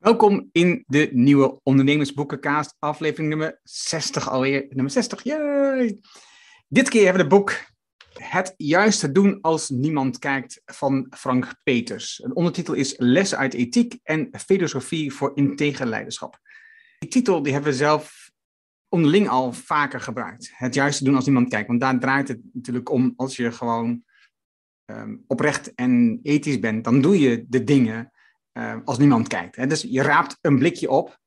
Welkom in de nieuwe Ondernemersboekenkaast, aflevering nummer 60 alweer. Nummer 60, yay! Dit keer hebben we het boek Het juiste doen als niemand kijkt van Frank Peters. Een ondertitel is Lessen uit ethiek en filosofie voor integer leiderschap. Die titel die hebben we zelf onderling al vaker gebruikt. Het juiste doen als niemand kijkt, want daar draait het natuurlijk om als je gewoon ehm, oprecht en ethisch bent, dan doe je de dingen uh, als niemand kijkt. Hè? Dus je raapt een blikje op.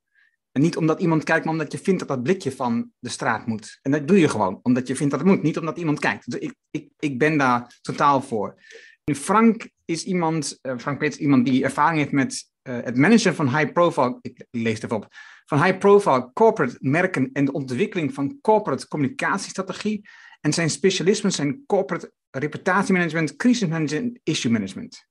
En niet omdat iemand kijkt, maar omdat je vindt dat dat blikje van de straat moet. En dat doe je gewoon, omdat je vindt dat het moet, niet omdat iemand kijkt. Dus ik, ik, ik ben daar totaal voor. Frank is iemand, uh, Frank is iemand die ervaring heeft met uh, het managen van high profile, ik lees het even op, van high profile corporate merken en de ontwikkeling van corporate communicatiestrategie. En zijn specialismen zijn corporate reputatiemanagement, crisismanagement en issue management.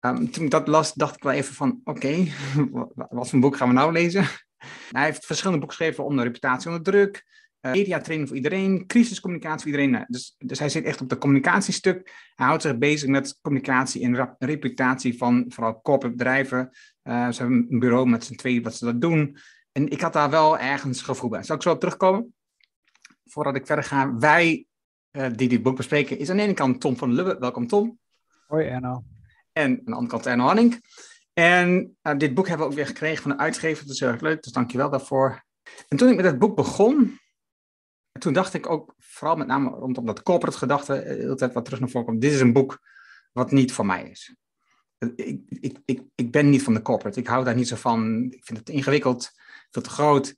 Um, toen ik dat las, dacht ik wel even van, oké, wat voor boek gaan we nou lezen? Hij heeft verschillende boeken geschreven onder reputatie onder druk, uh, media training voor iedereen, crisiscommunicatie voor iedereen. Dus, dus hij zit echt op het communicatiestuk. Hij houdt zich bezig met communicatie en reputatie van vooral corporate bedrijven. Uh, ze hebben een bureau met z'n tweeën wat ze dat doen. En ik had daar wel ergens gevoel bij. Zal ik zo op terugkomen? Voordat ik verder ga, wij uh, die dit boek bespreken, is aan de ene kant Tom van Lubbe. Welkom Tom. Hoi Erno. En aan de andere kant Erno Hanning. En uh, dit boek hebben we ook weer gekregen van de uitgever. Dat is heel erg leuk, dus dank je wel daarvoor. En toen ik met het boek begon, toen dacht ik ook, vooral met name rondom dat corporate gedachte, de hele tijd wat terug naar voren komt. Dit is een boek wat niet voor mij is. Ik, ik, ik, ik ben niet van de corporate. Ik hou daar niet zo van. Ik vind het ingewikkeld, veel te groot.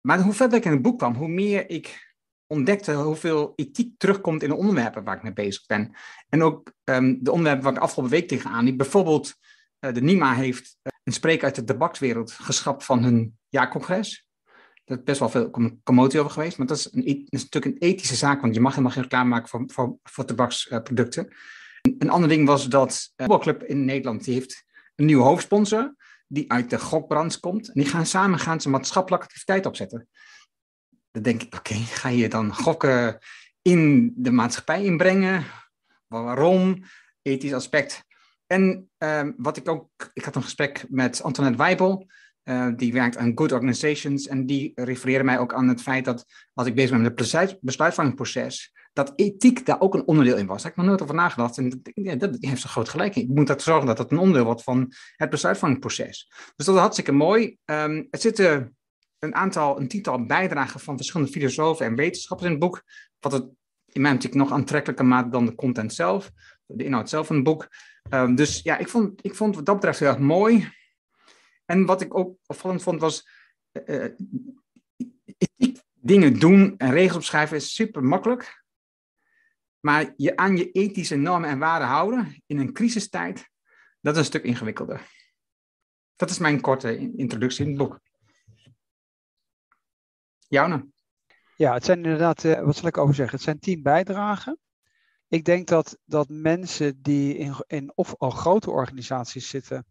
Maar hoe verder ik in het boek kwam, hoe meer ik ontdekte hoeveel ethiek terugkomt in de onderwerpen waar ik mee bezig ben. En ook um, de onderwerpen waar ik afgelopen week tegenaan liep. Bijvoorbeeld, uh, de NIMA heeft uh, een spreker uit de tabakswereld geschrapt van hun jaarcongres. Daar is best wel veel commotie over geweest, maar dat is, een, is natuurlijk een ethische zaak, want je mag helemaal geen reclame maken voor, voor, tabaksproducten. Een, ander ding was dat een voetbalclub in Nederland, die heeft een nieuwe hoofdsponsor, die uit de gokbranche komt. En die gaan samen gaan ze maatschappelijke activiteit opzetten. Dan denk ik, oké, ga je dan gokken in de maatschappij inbrengen? Waarom? Ethisch aspect. En uh, wat ik ook, ik had een gesprek met Antoinette Weibel, uh, die werkt aan Good Organizations, en die refereerde mij ook aan het feit dat, als ik bezig ben met het besluitvormingsproces, dat ethiek daar ook een onderdeel in was. Daar heb ik nog nooit over nagedacht. En ja, dat heeft ze groot gelijk. Ik moet ervoor zorgen dat dat een onderdeel wordt van het besluitvormingsproces. Dus dat is hartstikke mooi. Um, het zitten een aantal, een tiental bijdragen van verschillende filosofen en wetenschappers in het boek. Wat het in mijn optiek nog aantrekkelijker maakt dan de content zelf, de inhoud zelf van het boek. Um, dus ja, ik vond, ik vond wat dat betreft heel erg mooi. En wat ik ook opvallend vond was, uh, dingen doen en regels opschrijven is super makkelijk. Maar je aan je ethische normen en waarden houden in een crisistijd, dat is een stuk ingewikkelder. Dat is mijn korte introductie in het boek. Jaune. Ja, het zijn inderdaad, uh, wat zal ik over zeggen? Het zijn tien bijdragen. Ik denk dat, dat mensen die in, in of al grote organisaties zitten,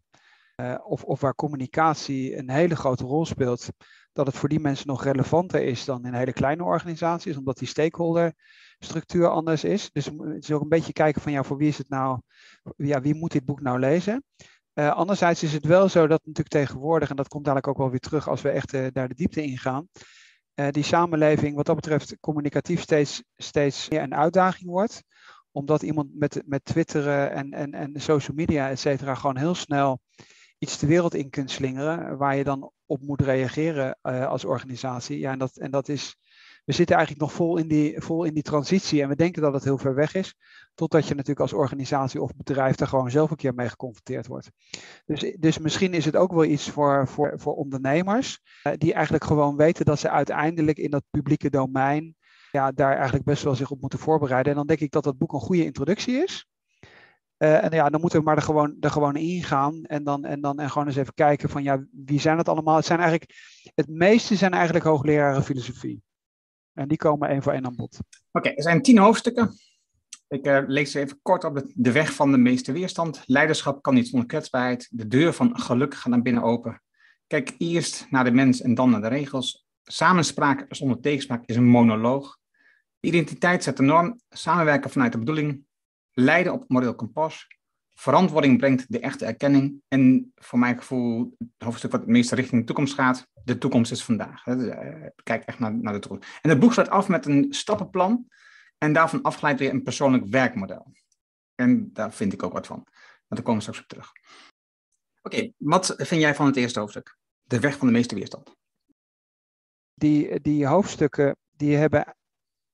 uh, of, of waar communicatie een hele grote rol speelt, dat het voor die mensen nog relevanter is dan in hele kleine organisaties, omdat die stakeholderstructuur anders is. Dus het is ook een beetje kijken van ja, voor wie is het nou, ja, wie moet dit boek nou lezen? Uh, anderzijds is het wel zo dat natuurlijk tegenwoordig, en dat komt dadelijk ook wel weer terug als we echt uh, daar de diepte in gaan, die samenleving wat dat betreft communicatief steeds, steeds meer een uitdaging wordt. Omdat iemand met, met twitteren en, en, en social media, et cetera, gewoon heel snel iets de wereld in kunt slingeren. Waar je dan op moet reageren uh, als organisatie. Ja, en dat, en dat is. We zitten eigenlijk nog vol in, die, vol in die transitie en we denken dat het heel ver weg is. Totdat je natuurlijk als organisatie of bedrijf daar gewoon zelf een keer mee geconfronteerd wordt. Dus, dus misschien is het ook wel iets voor, voor, voor ondernemers. Uh, die eigenlijk gewoon weten dat ze uiteindelijk in dat publieke domein. Ja, daar eigenlijk best wel zich op moeten voorbereiden. En dan denk ik dat dat boek een goede introductie is. Uh, en ja, dan moeten we maar er gewoon, er gewoon ingaan. En dan, en dan en gewoon eens even kijken van ja, wie zijn het allemaal? Het zijn eigenlijk, het meeste zijn eigenlijk hoogleraren filosofie. En die komen één voor één aan bod. Oké, er zijn tien hoofdstukken. Ik uh, lees even kort op de, de weg van de meeste weerstand. Leiderschap kan niet zonder kwetsbaarheid. De deur van geluk gaat naar binnen open. Kijk eerst naar de mens en dan naar de regels. Samenspraak zonder tegenspraak is een monoloog. Identiteit zet de norm. Samenwerken vanuit de bedoeling. Leiden op moreel kompas. Verantwoording brengt de echte erkenning. En voor mijn gevoel, het hoofdstuk wat het meeste richting de toekomst gaat. De toekomst is vandaag. Eh, kijk echt naar, naar de toekomst. En het boek sluit af met een stappenplan en daarvan afgeleid weer een persoonlijk werkmodel. En daar vind ik ook wat van. Maar daar komen we straks op terug. Oké, wat vind jij van het eerste hoofdstuk? De weg van de meeste weerstand. Die, die hoofdstukken die hebben,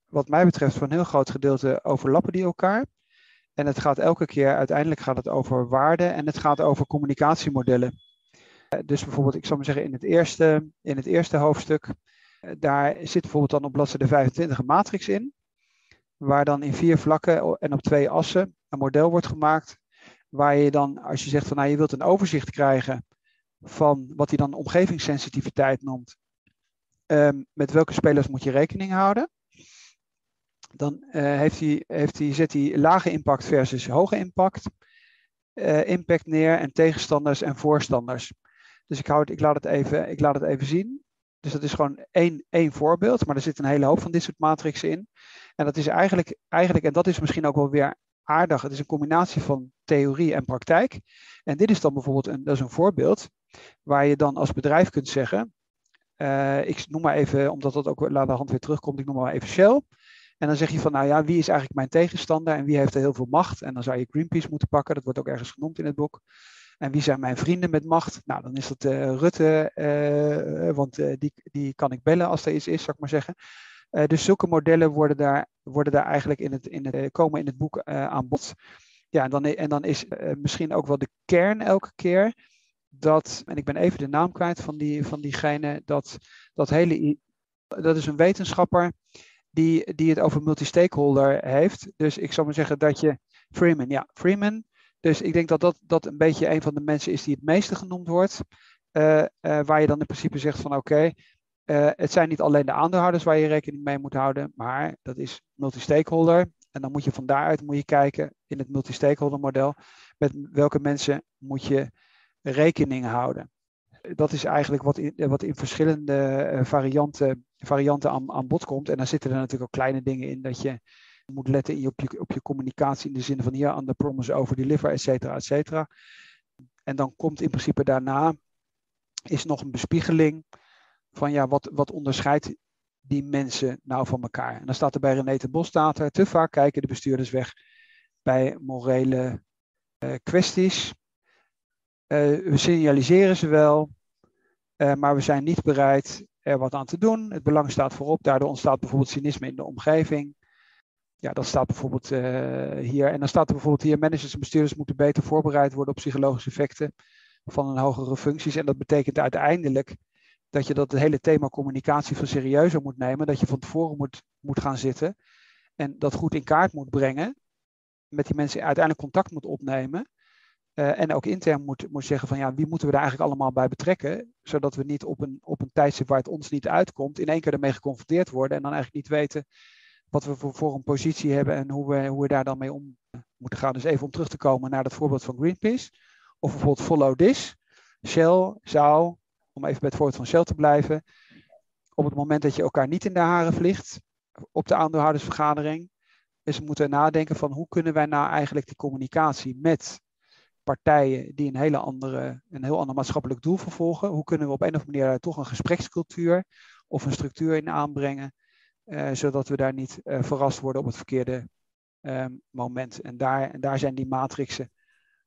wat mij betreft, voor een heel groot gedeelte overlappen die elkaar. En het gaat elke keer, uiteindelijk gaat het over waarden en het gaat over communicatiemodellen. Eh, dus bijvoorbeeld, ik zou maar zeggen, in het eerste, in het eerste hoofdstuk, eh, daar zit bijvoorbeeld dan op bladzijde 25 een matrix in waar dan in vier vlakken en op twee assen een model wordt gemaakt, waar je dan, als je zegt van nou je wilt een overzicht krijgen van wat hij dan omgevingssensitiviteit noemt, ehm, met welke spelers moet je rekening houden, dan uh, heeft hij, heeft hij, zet hij lage impact versus hoge impact, impact neer en tegenstanders en voorstanders. Dus ik, houd, ik, laat het even, ik laat het even zien. Dus dat is gewoon één, één voorbeeld, maar er zit een hele hoop van dit soort matrixen in. En dat is eigenlijk, eigenlijk, en dat is misschien ook wel weer aardig, het is een combinatie van theorie en praktijk. En dit is dan bijvoorbeeld een, dat is een voorbeeld waar je dan als bedrijf kunt zeggen, uh, ik noem maar even, omdat dat ook de hand weer terugkomt, ik noem maar even Shell. En dan zeg je van, nou ja, wie is eigenlijk mijn tegenstander en wie heeft er heel veel macht? En dan zou je Greenpeace moeten pakken, dat wordt ook ergens genoemd in het boek. En wie zijn mijn vrienden met macht? Nou, dan is dat uh, Rutte, uh, want die, die kan ik bellen als er iets is, zou ik maar zeggen. Dus zulke modellen worden daar, worden daar eigenlijk in het, in het, komen in het boek aan bod. Ja, en dan, en dan is misschien ook wel de kern elke keer dat, en ik ben even de naam kwijt van, die, van diegene, dat, dat hele, dat is een wetenschapper die, die het over multi-stakeholder heeft. Dus ik zou maar zeggen dat je, Freeman, ja, Freeman. Dus ik denk dat dat, dat een beetje een van de mensen is die het meeste genoemd wordt. waar je dan in principe zegt van oké, uh, het zijn niet alleen de aandeelhouders waar je rekening mee moet houden, maar dat is multi-stakeholder. En dan moet je van daaruit moet je kijken in het multi-stakeholder model, met welke mensen moet je rekening houden. Dat is eigenlijk wat in, wat in verschillende varianten, varianten aan, aan bod komt. En dan zitten er natuurlijk ook kleine dingen in dat je moet letten in je, op, je, op je communicatie in de zin van hier de promise over deliver, et cetera, et cetera. En dan komt in principe daarna is nog een bespiegeling van ja, wat, wat onderscheidt die mensen nou van elkaar? En dan staat er bij René de Bos, staat er, te vaak kijken de bestuurders weg bij morele uh, kwesties. Uh, we signaliseren ze wel, uh, maar we zijn niet bereid er wat aan te doen. Het belang staat voorop, daardoor ontstaat bijvoorbeeld cynisme in de omgeving. Ja, dat staat bijvoorbeeld hier. En dan staat er bijvoorbeeld hier: managers en bestuurders moeten beter voorbereid worden op psychologische effecten van een hogere functies. En dat betekent uiteindelijk dat je dat hele thema communicatie veel serieuzer moet nemen. Dat je van tevoren moet, moet gaan zitten en dat goed in kaart moet brengen. Met die mensen uiteindelijk contact moet opnemen. Uh, en ook intern moet, moet zeggen van ja, wie moeten we daar eigenlijk allemaal bij betrekken. Zodat we niet op een, op een tijdstip waar het ons niet uitkomt, in één keer ermee geconfronteerd worden. En dan eigenlijk niet weten wat we voor, voor een positie hebben en hoe we, hoe we daar dan mee om moeten gaan. Dus even om terug te komen naar dat voorbeeld van Greenpeace. Of bijvoorbeeld Follow This. Shell zou om even bij het voorbeeld van Shell te blijven, op het moment dat je elkaar niet in de haren vliegt op de aandeelhoudersvergadering, is moeten nadenken van hoe kunnen wij nou eigenlijk die communicatie met partijen die een, hele andere, een heel ander maatschappelijk doel vervolgen, hoe kunnen we op een of andere manier toch een gesprekscultuur of een structuur in aanbrengen, zodat we daar niet uh, verrast worden op het verkeerde uh, moment. En daar, en daar zijn die matrixen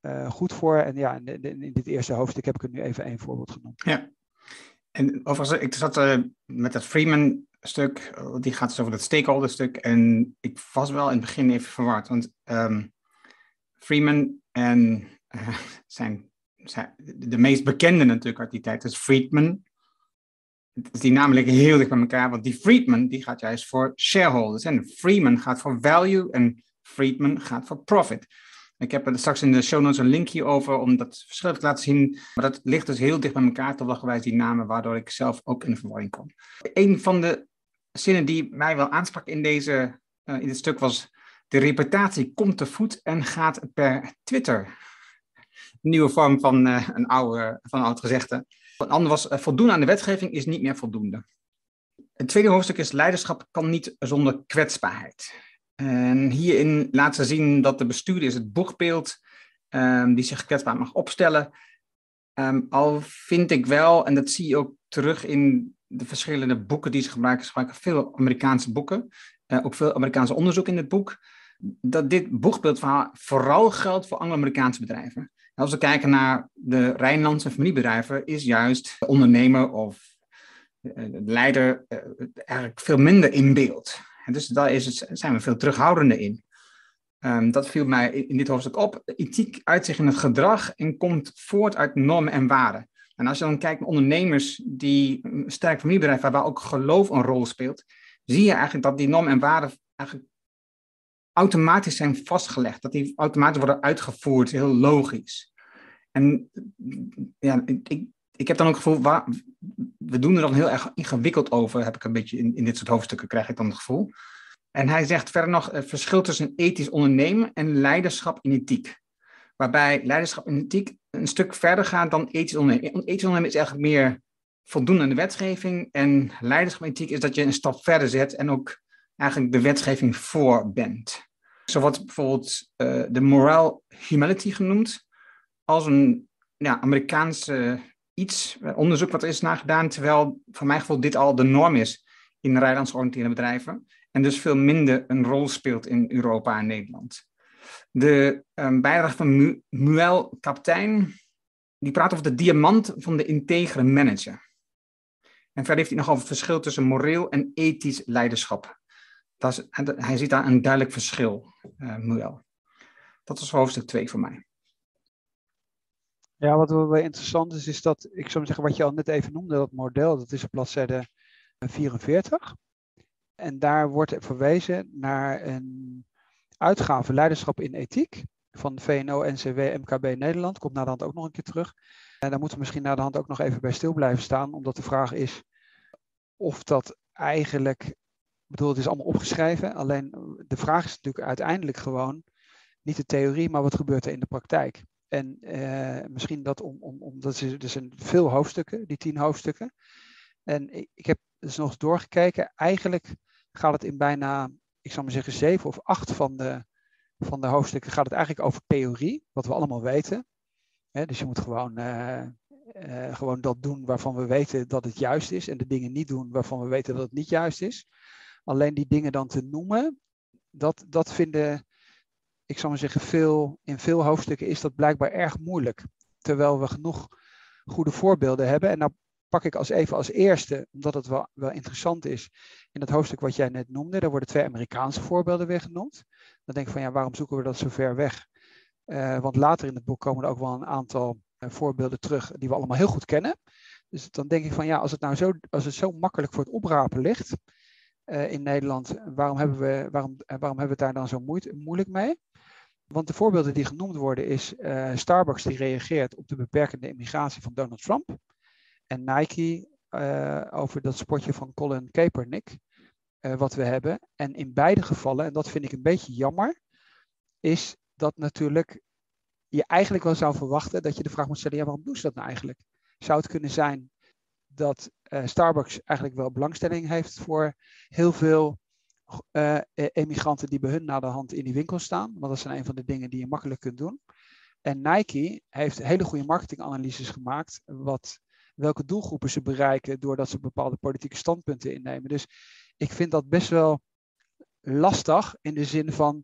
uh, goed voor. En ja, in, in, dit eerste hoofdstuk heb ik er nu even één voorbeeld genoemd. Ja, en overigens, ik zat met dat Freeman-stuk, die gaat dus over dat stakeholder-stuk. En ik was wel in het begin even verward, want um, Freeman en zijn, zijn, de meest bekende natuurlijk uit die tijd is Friedman. Dus die namen liggen heel dicht bij elkaar, want die Friedman die gaat juist voor shareholders. En Freeman gaat voor value en Friedman gaat voor profit. Ik heb er straks in de show notes een link hierover om dat verschil te laten zien. Maar dat ligt dus heel dicht bij elkaar, toevallig die namen, waardoor ik zelf ook in de verwarring kom. Een van de zinnen die mij wel aansprak in, deze, uh, in dit stuk was... De reputatie komt te voet en gaat per Twitter. Nieuwe vorm van, uh, een, oude, van een oud gezegde. Een ander was, uh, voldoen aan de wetgeving is niet meer voldoende. Het tweede hoofdstuk is leiderschap kan niet zonder kwetsbaarheid. En hierin laat ze zien dat de bestuurder is het boegbeeld um, die zich kwetsbaar mag opstellen. Um, al vind ik wel, en dat zie je ook terug in de verschillende boeken die ze gebruiken, ze gebruiken veel Amerikaanse boeken, uh, ook veel Amerikaanse onderzoek in het boek, dat dit boegbeeldverhaal vooral geldt voor Anglo-Amerikaanse bedrijven. Als we kijken naar de Rijnlandse familiebedrijven, is juist ondernemer of uh, leider uh, eigenlijk veel minder in beeld. En dus daar is het, zijn we veel terughoudender in. Um, dat viel mij in dit hoofdstuk op. Ethiek uit zich in het gedrag en komt voort uit normen en waarden. En als je dan kijkt naar ondernemers die een sterk familiebedrijf hebben, waar ook geloof een rol speelt, zie je eigenlijk dat die normen en waarden eigenlijk automatisch zijn vastgelegd. Dat die automatisch worden uitgevoerd, heel logisch. En ja, ik, ik heb dan ook het gevoel, waar, we doen er dan heel erg ingewikkeld over, heb ik een beetje in, in dit soort hoofdstukken, krijg ik dan het gevoel. En hij zegt verder nog het verschil tussen ethisch ondernemen en leiderschap in ethiek. Waarbij leiderschap in ethiek een stuk verder gaat dan ethisch ondernemen. Ethisch ondernemen is eigenlijk meer voldoen aan de wetgeving. En leiderschap in ethiek is dat je een stap verder zet en ook eigenlijk de wetgeving voor bent. Zo wordt bijvoorbeeld uh, de moral humanity genoemd als een ja, Amerikaanse iets, eh, onderzoek wat er is nagedaan, terwijl voor mijn gevoel dit al de norm is in Rijnlands georiënteerde bedrijven en dus veel minder een rol speelt in Europa en Nederland. De um, bijdrage van Mu Muel Kaptein, die praat over de diamant van de integere manager. En verder heeft hij nog over het verschil tussen moreel en ethisch leiderschap. Dat hij ziet daar een duidelijk verschil, uh, Muel. Dat was hoofdstuk 2 voor mij. Ja, wat wel interessant is, is dat, ik zou zeggen, wat je al net even noemde, dat model, dat is op bladzijde 44. En daar wordt verwezen naar een uitgave Leiderschap in Ethiek van VNO, NCW, MKB Nederland. Komt naar de hand ook nog een keer terug. En daar moeten we misschien naar de hand ook nog even bij stil blijven staan, omdat de vraag is of dat eigenlijk, ik bedoel, het is allemaal opgeschreven, alleen de vraag is natuurlijk uiteindelijk gewoon niet de theorie, maar wat gebeurt er in de praktijk. En uh, misschien dat om, om, om dat is, er zijn veel hoofdstukken, die tien hoofdstukken. En ik, ik heb dus nog eens doorgekeken. Eigenlijk gaat het in bijna, ik zal maar zeggen, zeven of acht van de, van de hoofdstukken gaat het eigenlijk over theorie, wat we allemaal weten. dus je moet gewoon, uh, uh, gewoon dat doen waarvan we weten dat het juist is en de dingen niet doen waarvan we weten dat het niet juist is. Alleen die dingen dan te noemen, dat, dat vinden, ik zal maar zeggen, veel, in veel hoofdstukken is dat blijkbaar erg moeilijk. Terwijl we genoeg goede voorbeelden hebben. En nou pak ik als even als eerste, omdat het wel, wel interessant is, in het hoofdstuk wat jij net noemde, daar worden twee Amerikaanse voorbeelden weer genoemd. Dan denk ik van ja, waarom zoeken we dat zo ver weg? Uh, want later in het boek komen er ook wel een aantal uh, voorbeelden terug die we allemaal heel goed kennen. Dus dan denk ik van ja, als het nou zo, als het zo makkelijk voor het oprapen ligt uh, in Nederland, waarom hebben, we, waarom, waarom hebben we daar dan zo moeite, moeilijk mee? Want de voorbeelden die genoemd worden is Starbucks die reageert op de beperkende immigratie van Donald Trump en Nike over dat spotje van Colin Kaepernick, wat we hebben. En in beide gevallen, en dat vind ik een beetje jammer, is dat natuurlijk je eigenlijk wel zou verwachten dat je de vraag moet stellen, ja, waarom doen ze dat nou eigenlijk? Zou het kunnen zijn dat uh, Starbucks eigenlijk wel belangstelling heeft voor heel veel emigranten die bij hun naar de hand in die winkel staan? Want dat zijn een van de dingen die je makkelijk kunt doen. En Nike heeft hele goede marketinganalyses gemaakt, wat welke doelgroepen ze bereiken doordat ze bepaalde politieke standpunten innemen. Dus ik vind dat best wel lastig in de zin van,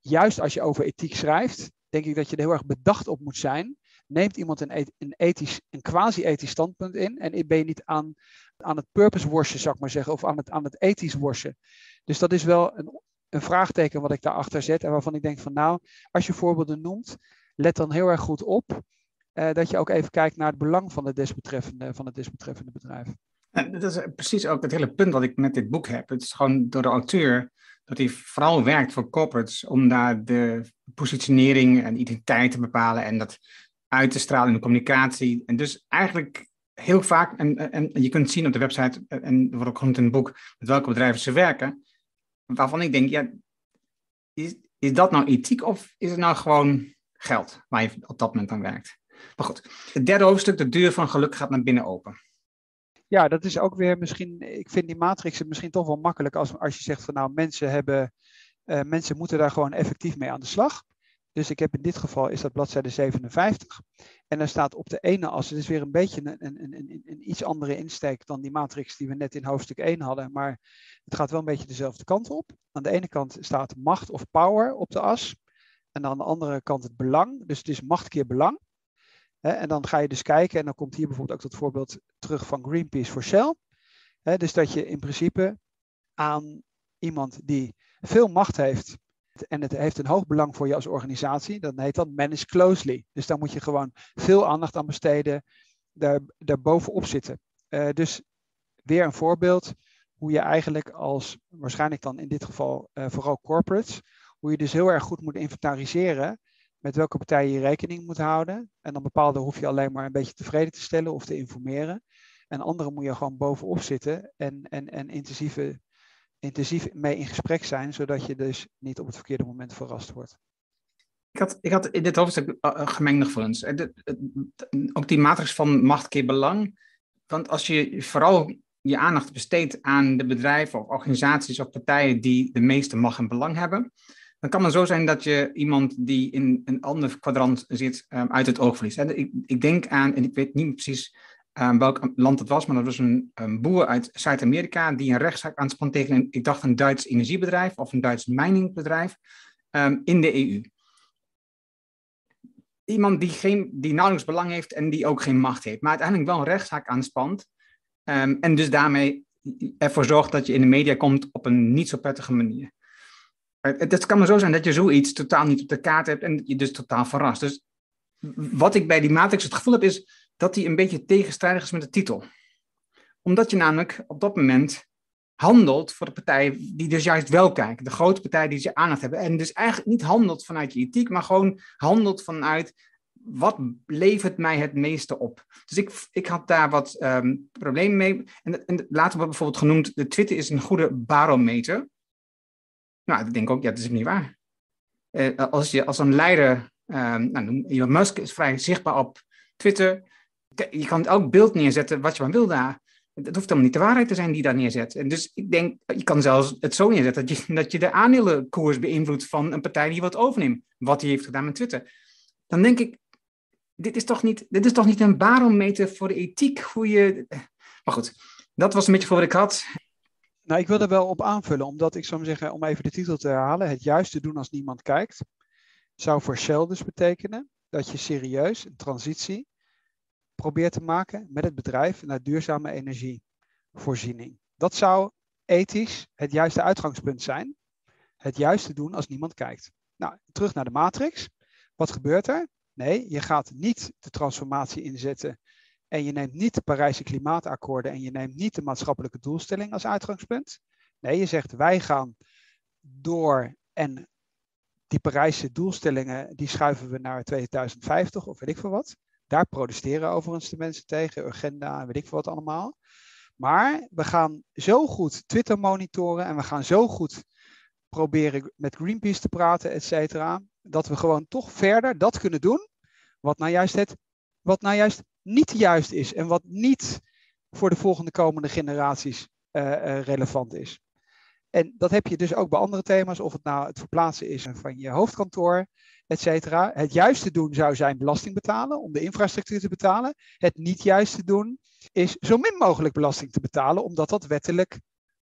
juist als je over ethiek schrijft, denk ik dat je er heel erg bedacht op moet zijn. Neemt iemand een, een, ethisch, een quasi-ethisch standpunt in en ben je niet aan, aan het purpose worsen, zou ik maar zeggen, of aan het, aan het ethisch worsen. Dus dat is wel een, een vraagteken wat ik daarachter zet en waarvan ik denk van nou, als je voorbeelden noemt, let dan heel erg goed op uh, dat je ook even kijkt naar het belang van, de desbetreffende, van het desbetreffende bedrijf. En dat is precies ook het hele punt wat ik met dit boek heb. Het is gewoon door de auteur dat hij vooral werkt voor corporates om daar de positionering en identiteit te bepalen en dat uit te stralen in de communicatie. En dus eigenlijk heel vaak, en, en je kunt zien op de website, en er wordt ook genoemd in het boek, met welke bedrijven ze werken, waarvan ik denk, ja, is, is dat nou ethiek of is het nou gewoon geld waar je op dat moment aan werkt? Maar goed, het derde hoofdstuk, de deur van geluk gaat naar binnen open. Ja, dat is ook weer misschien, ik vind die matrix misschien toch wel makkelijk als, als je zegt van nou, mensen hebben, uh, mensen moeten daar gewoon effectief mee aan de slag. Dus ik heb in dit geval is dat bladzijde 57. En daar staat op de ene as, het is weer een beetje een, een, een, een, iets andere insteek dan die matrix die we net in hoofdstuk 1 hadden. Maar het gaat wel een beetje dezelfde kant op. Aan de ene kant staat macht of power op de as. En aan de andere kant het belang. Dus het is macht keer belang. En dan ga je dus kijken, en dan komt hier bijvoorbeeld ook dat voorbeeld terug van Greenpeace voor Shell. Dus dat je in principe aan iemand die veel macht heeft en het heeft een hoog belang voor je als organisatie, dan heet dat manage closely. Dus daar moet je gewoon veel aandacht aan besteden, daar, daar bovenop zitten. Uh, dus weer een voorbeeld hoe je eigenlijk als, waarschijnlijk dan in dit geval uh, vooral corporates, hoe je dus heel erg goed moet inventariseren met welke partijen je rekening moet houden. En dan bepaalde hoef je alleen maar een beetje tevreden te stellen of te informeren. En andere moet je gewoon bovenop zitten en, en, en intensieve intensief mee in gesprek zijn, zodat je dus niet op het verkeerde moment verrast wordt. Ik had, ik had in dit hoofdstuk uh, gemengde gevoelens. Ook die matrix van macht keer belang. Want als je vooral je aandacht besteedt aan de bedrijven of organisaties of partijen die de meeste macht en belang hebben, dan kan het zo zijn dat je iemand die in een ander kwadrant zit um, uit het oog verliest. Ik, ik, denk aan, en ik weet niet precies um, welk land het was, maar dat was een, een boer uit Zuid-Amerika die een rechtszaak aanspant tegen een, ik dacht een Duits energiebedrijf of een Duits miningbedrijf um, in de EU. Iemand die, geen, die nauwelijks belang heeft en die ook geen macht heeft, maar uiteindelijk wel een rechtszaak aanspant um, en dus daarmee ervoor zorgt dat je in de media komt op een niet zo prettige manier. Het, kan maar zo zijn dat je zoiets totaal niet op de kaart hebt en je dus totaal verrast. Dus wat ik bij die matrix het gevoel heb is, dat die een beetje tegenstrijdig is met de titel. Omdat je namelijk op dat moment handelt voor de partij die dus juist wel kijken. De grote partij die ze aandacht hebben. En dus eigenlijk niet handelt vanuit je ethiek, maar gewoon handelt vanuit wat levert mij het meeste op. Dus ik, ik had daar wat um, problemen mee. En, en later wordt bijvoorbeeld genoemd, de Twitter is een goede barometer. Nou, ik denk ook, ja, dat is niet waar. Uh, als je als een leider, um, nou, Elon Musk is vrij zichtbaar op Twitter je kan elk beeld neerzetten wat je maar wil daar. Het hoeft helemaal niet de waarheid te zijn die daar neerzet. En dus ik denk, je kan zelfs het zo neerzetten dat je, dat je de aandelenkoers beïnvloedt van een partij die wat overneemt. Wat hij heeft gedaan met Twitter. Dan denk ik, dit is toch niet, dit is toch niet een barometer voor de ethiek? Hoe je... Maar goed, dat was een beetje voor wat ik had. Nou, ik wil er wel op aanvullen, omdat ik zou zeggen, om even de titel te herhalen, het juiste doen als niemand kijkt, zou voor Shell dus betekenen dat je serieus een transitie probeert te maken met het bedrijf naar duurzame energievoorziening. Dat zou ethisch het juiste uitgangspunt zijn. Het juiste doen als niemand kijkt. Nou, terug naar de matrix. Wat gebeurt er? Nee, je gaat niet de transformatie inzetten en je neemt niet de Parijse klimaatakkoorden en je neemt niet de maatschappelijke doelstelling als uitgangspunt. Nee, je zegt wij gaan door en die Parijse doelstellingen die schuiven we naar 2050 of weet ik veel wat. Daar protesteren overigens de mensen tegen, agenda en weet ik veel wat allemaal. Maar we gaan zo goed Twitter monitoren en we gaan zo goed proberen met Greenpeace te praten, et cetera, dat we gewoon toch verder dat kunnen doen wat nou juist, het, wat nou juist niet juist is en wat niet voor de volgende komende generaties uh, relevant is. En dat heb je dus ook bij andere thema's, of het nou het verplaatsen is van je hoofdkantoor, et cetera. Het juiste doen zou zijn belasting betalen om de infrastructuur te betalen. Het niet juiste doen is zo min mogelijk belasting te betalen, omdat dat wettelijk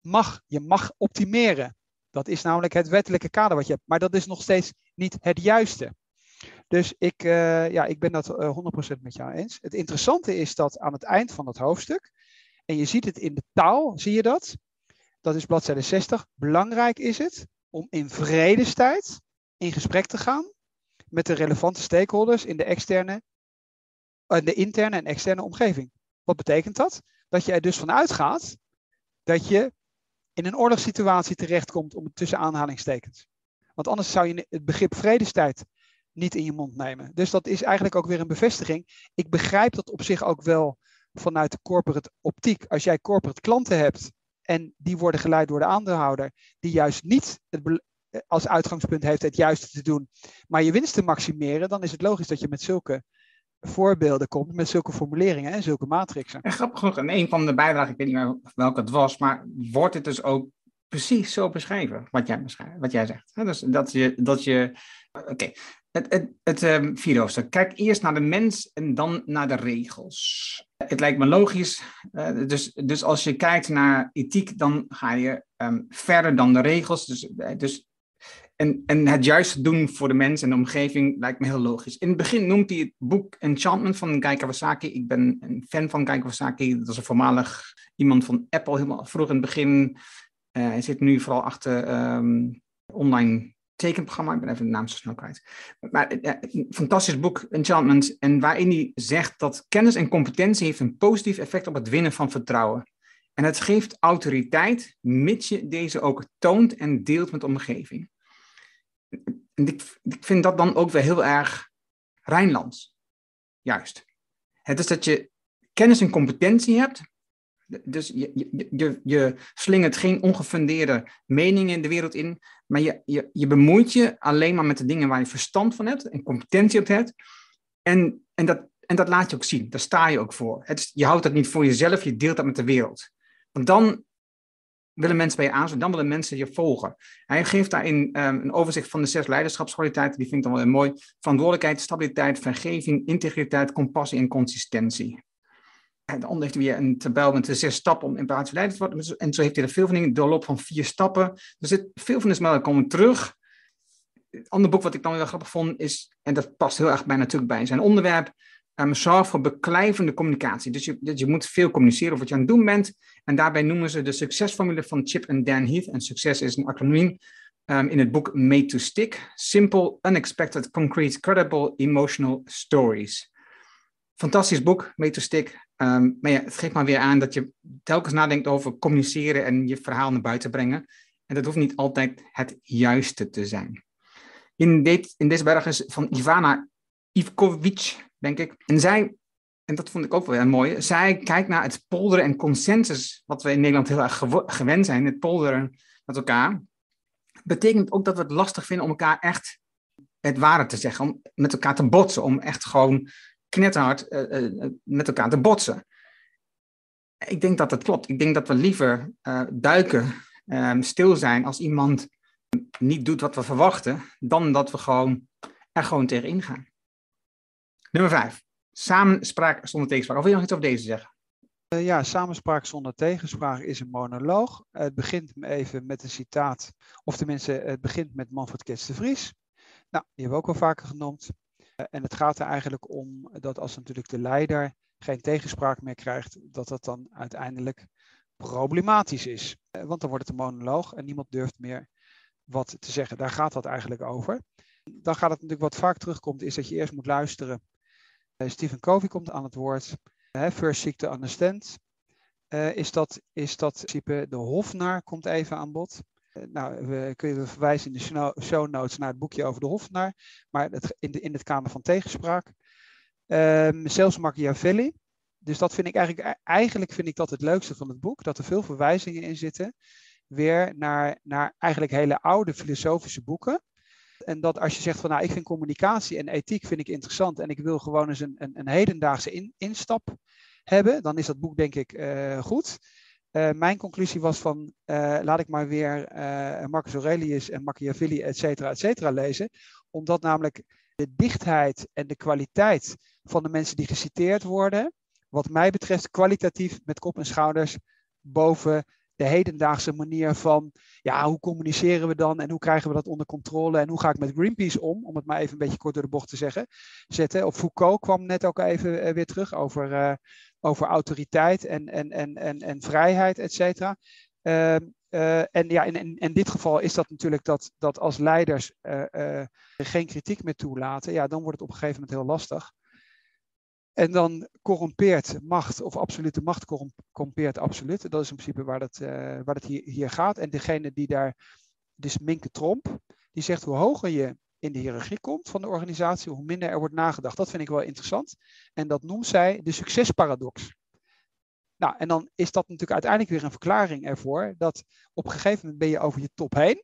mag. Je mag optimeren. Dat is namelijk het wettelijke kader wat je hebt. Maar dat is nog steeds niet het juiste. Dus ik, uh, ja, ik ben dat uh, eh, 100% met jou eens. Het interessante is dat aan het eind van dat hoofdstuk, en je ziet het in de taal, zie je dat? Dat is bladzijde 60. Belangrijk is het om in vredestijd in gesprek te gaan met de relevante stakeholders in de externe, uh, de interne en externe omgeving. Wat betekent dat? Dat je er dus van uitgaat dat je in een oorlogssituatie terechtkomt om tussen aanhalingstekens. Want anders zou je het begrip vredestijd niet in je mond nemen. Dus dat is eigenlijk ook weer een bevestiging. Ik begrijp dat op zich ook wel vanuit de corporate optiek. Als jij corporate klanten hebt en die worden geleid door de aandeelhouder, die juist niet het, als uitgangspunt heeft het juiste te doen, maar je winst te maximeren, dan is het logisch dat je met zulke voorbeelden komt, met zulke formuleringen en zulke matrixen. En grappig genoeg, in een van de bijdragen, ik weet niet meer welke het was, maar wordt het dus ook precies zo beschreven, wat jij, wat jij zegt. Dus dat je, dat je oké, het, het, het um, vierde hoofdstuk. Kijk eerst naar de mens en dan naar de regels. Het lijkt me logisch. Uh, dus, dus als je kijkt naar ethiek, dan ga je um, verder dan de regels. Dus, dus en, en het juiste doen voor de mens en de omgeving lijkt me heel logisch. In het begin noemt hij het boek Enchantment van Guy Kawasaki. Ik ben een fan van Guy Kawasaki. Dat is een voormalig iemand van Apple, helemaal vroeg in het begin. Uh, hij zit nu vooral achter um, online tekenprogramma. Ik ben even de naam zo snel kwijt. Maar uh, een fantastisch boek, Enchantment. En waarin hij zegt dat kennis en competentie heeft een positief effect op het winnen van vertrouwen. En het geeft autoriteit, mits je deze ook toont en deelt met de omgeving ik, vind dat dan ook weer heel erg Rijnlands. Juist. Het is dat je kennis en competentie hebt. Dus je, je, je, je slingert geen ongefundeerde meningen in de wereld in, maar je, je, je bemoeit je alleen maar met de dingen waar je verstand van hebt en competentie op hebt. En, en, dat, en dat laat je ook zien, daar sta je ook voor. Het je houdt dat niet voor jezelf, je deelt dat met de wereld. Want dan willen mensen bij je aansluiten, dan willen mensen je volgen. Hij geeft daarin um, een overzicht van de zes leiderschapskwaliteiten, die vind ik dan wel mooi. Verantwoordelijkheid, stabiliteit, vergeving, integriteit, compassie en consistentie. En dan heeft hij weer een tabel met de zes stappen om empathisch leider te worden. En zo heeft hij er veel van dingen, doorloop van vier stappen. Er zit veel van de smellen komen terug. Het andere boek wat ik dan wel grappig vond is, en dat past heel erg bij natuurlijk bij zijn onderwerp, um, zorg voor beklijvende communicatie. Dus je, je moet veel communiceren over wat je aan het doen bent. En daarbij noemen ze de succesformule van Chip en Dan Heath. En succes is een acroniem um, in het boek Made to Stick. Simple, unexpected, concrete, credible, emotional stories. Fantastisch boek, Made to Stick. Um, maar ja, het geeft maar weer aan dat je telkens nadenkt over communiceren en je verhaal naar buiten brengen. En dat hoeft niet altijd het juiste te zijn. In, dit, in deze berg is van Ivana Ivkovic denk ik. En zij, en dat vond ik ook wel mooi, zij kijkt naar het polderen en consensus, wat we in Nederland heel erg gewend zijn, het polderen met elkaar. Betekent ook dat we het lastig vinden om elkaar echt het ware te zeggen, om met elkaar te botsen, om echt gewoon knetterhard uh, uh, met elkaar te botsen. Ik denk dat dat klopt. Ik denk dat we liever uh, duiken, ehm, stil zijn als iemand niet doet wat we verwachten, dan dat we gewoon er gewoon tegenin gaan. Nummer vijf. Samenspraak zonder tegenspraak. Of wil je nog iets over deze zeggen? Uh, ja, samenspraak zonder tegenspraak is een monoloog. het begint even met een citaat, of tenminste, het begint met Manfred Kets de Vries. Nou, die hebben we ook al vaker genoemd. Uh, en het gaat er eigenlijk om dat als natuurlijk de leider geen tegenspraak meer krijgt, dat dat dan uiteindelijk problematisch is. Uh, want dan wordt het een monoloog en niemand durft meer wat te zeggen. Daar gaat dat eigenlijk over. Dan gaat het natuurlijk wat vaak terugkomt, is dat je eerst moet luisteren eh, Stephen Covey komt aan het woord. first seek to understand. Uh, is, dat, is dat in principe de hofnaar komt even aan bod. Uh, nou, we kunnen verwijzen in de show notes naar het boekje over de hofnaar. Maar het, in, de, in het kader van tegenspraak. Um, zelfs Machiavelli. Dus dat vind ik eigenlijk, e-, eigenlijk vind ik dat het leukste van het boek. Dat er veel verwijzingen in zitten. Weer naar, naar eigenlijk hele oude filosofische boeken. En dat als je zegt van nou, ik vind communicatie en ethiek vind ik interessant en ik wil gewoon eens een, een, een hedendaagse in, instap hebben, dan is dat boek denk ik uh, goed. Uh, mijn conclusie was van uh, laat ik maar weer Marcus Aurelius en Machiavelli, et cetera, et cetera lezen. Omdat namelijk de dichtheid en de kwaliteit van de mensen die geciteerd worden, wat mij betreft kwalitatief met kop en schouders boven de hedendaagse manier van, ja, hoe communiceren we dan en hoe krijgen we dat onder controle en hoe ga ik met Greenpeace om, om het maar even een beetje kort door de bocht te zeggen, zetten. Op Foucault kwam net ook even uh, weer terug over, uh, over autoriteit en, en, en, en, en vrijheid, et cetera. Uh, en ja, in, in, in, dit geval is dat natuurlijk dat, dat als leiders geen kritiek meer toelaten, ja, dan wordt het op een gegeven moment heel lastig. En dan corrompeert macht, of absolute macht corrompeert absoluut. Dat is in principe waar het, uh, waar het hier, hier, gaat. En degene die daar, dus Minke Tromp, die zegt hoe hoger je in de hiërarchie komt van de organisatie, hoe minder er wordt nagedacht. Dat vind ik wel interessant. En dat noemt zij de succesparadox. Nou, en dan is dat natuurlijk uiteindelijk weer een verklaring ervoor dat op een gegeven moment ben je over je top heen,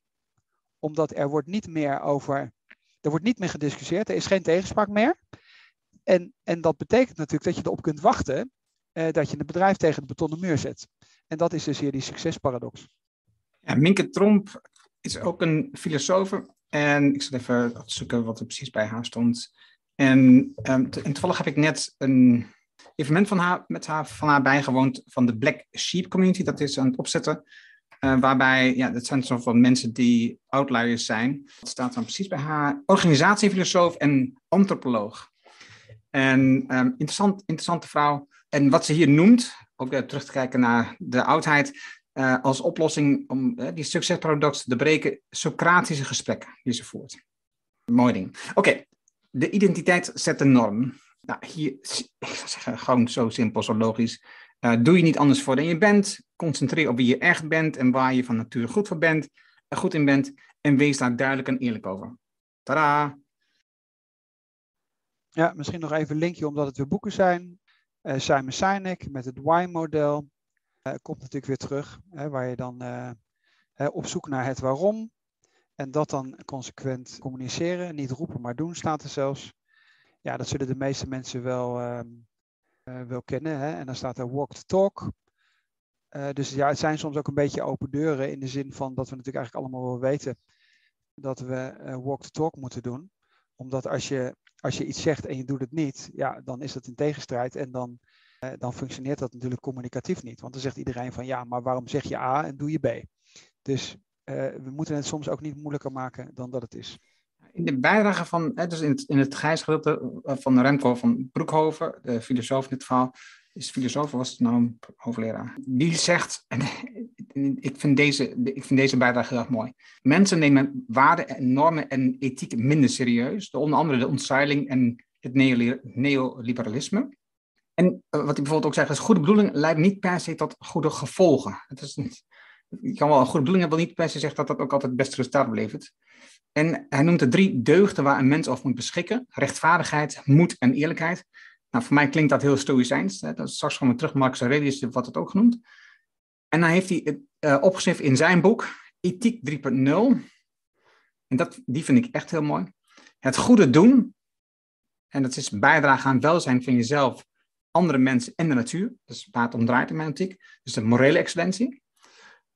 omdat er wordt niet meer over, er wordt niet meer gediscussieerd, er is geen tegenspraak meer. En, en dat betekent natuurlijk dat je erop kunt wachten eh, dat je een bedrijf tegen de betonnen muur zet. En dat is dus hier die succesparadox. Ja, Minke Tromp is ook een filosoof. En ik zal even zoeken wat er precies bij haar stond. En, um, en toevallig heb ik net een evenement van haar, met haar, van haar bijgewoond van de Black Sheep Community. Dat is aan het opzetten. Uh, waarbij, ja, dat zijn zoveel mensen die outliers zijn. Dat staat dan precies bij haar. Organisatiefilosoof en antropoloog. En um, interessant, interessante vrouw. En wat ze hier noemt, ook uh, terug te kijken naar de oudheid, uh, als oplossing om uh, die succesparadox te breken, Socratische gesprekken die ze voert. Mooi ding. Oké, de identiteit zet de norm. Nou, hier, ik zeggen, gewoon zo simpel, zo logisch. Doe je niet anders voor dan je bent. Concentreer op wie je echt bent en waar je van nature goed voor bent, goed in bent. En wees daar duidelijk en eerlijk over. Tada! Ja, misschien nog even een linkje omdat het weer boeken zijn. Uh, Simon Sinek met het Y-model uh, komt natuurlijk weer terug, hè, waar je dan uh, op zoek naar het waarom en dat dan consequent communiceren, niet roepen maar doen staat er zelfs. Ja, dat zullen de meeste mensen wel, ehm, wel kennen. Hè? En dan staat er walk the talk. dus ja, het zijn soms ook een beetje open deuren in de zin van dat we natuurlijk eigenlijk allemaal wel weten dat we walk the talk moeten doen. Omdat als je als je iets zegt en je doet het niet, ja, dan is dat in tegenstrijd en dan, eh, dan functioneert dat natuurlijk communicatief niet. Want dan zegt iedereen van ja, maar waarom zeg je A en doe je B? Dus uh, we moeten het soms ook niet moeilijker maken dan dat het is. In de bijdrage van, dus in het, in het gijsgedeelte van Remco van Broekhoven, de filosoof in dit verhaal, is filosoof, was het nou een die zegt, en ik vind, deze, ik vind deze bijdrage heel erg mooi. Mensen nemen waarden, normen en ethiek minder serieus, door onder andere de ontzeiling en het neoliberalisme. En eh, wat hij bijvoorbeeld ook zegt, is goede bedoeling leidt niet per se tot goede gevolgen. Het is niet, je kan wel een goede bedoeling hebben, wel niet per se zeggen dat dat ook altijd het beste resultaat oplevert. En hij noemt de drie deugden waar een mens over moet beschikken: rechtvaardigheid, moed en eerlijkheid. Nou, voor mij klinkt dat heel stoïcijns. Hè? Dat is straks gewoon terug, Marcus Aurelius wat het ook genoemd. En dan heeft hij het uh, opgeschreven in zijn boek, Ethiek 3.0. En dat, die vind ik echt heel mooi. Het goede doen, en dat is bijdragen aan welzijn van jezelf, andere mensen en de natuur. Dat is waar het om draait in mijn ethiek. Dus de morele excellentie.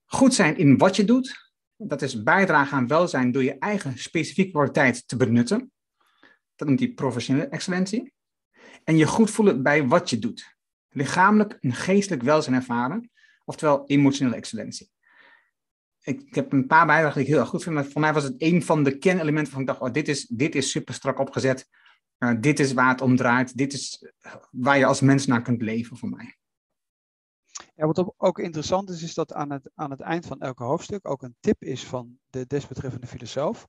Goed zijn in wat je doet. Dat is bijdragen aan welzijn door je eigen specifieke kwaliteit te benutten. Dat noemt hij professionele excellentie en je goed voelen bij wat je doet. Lichamelijk en geestelijk welzijn ervaren, oftewel emotionele excellentie. Ik, heb een paar bijdragen die ik heel erg goed vind, maar voor mij was het een van de kernelementen van ik dacht, oh, dit is, dit is super strak opgezet. Uh, dit is waar het om draait. Dit is waar je als mens naar kunt leven voor mij. Wat ook interessant is, is dat aan het, aan het eind van elke hoofdstuk ook een tip is van de desbetreffende filosoof.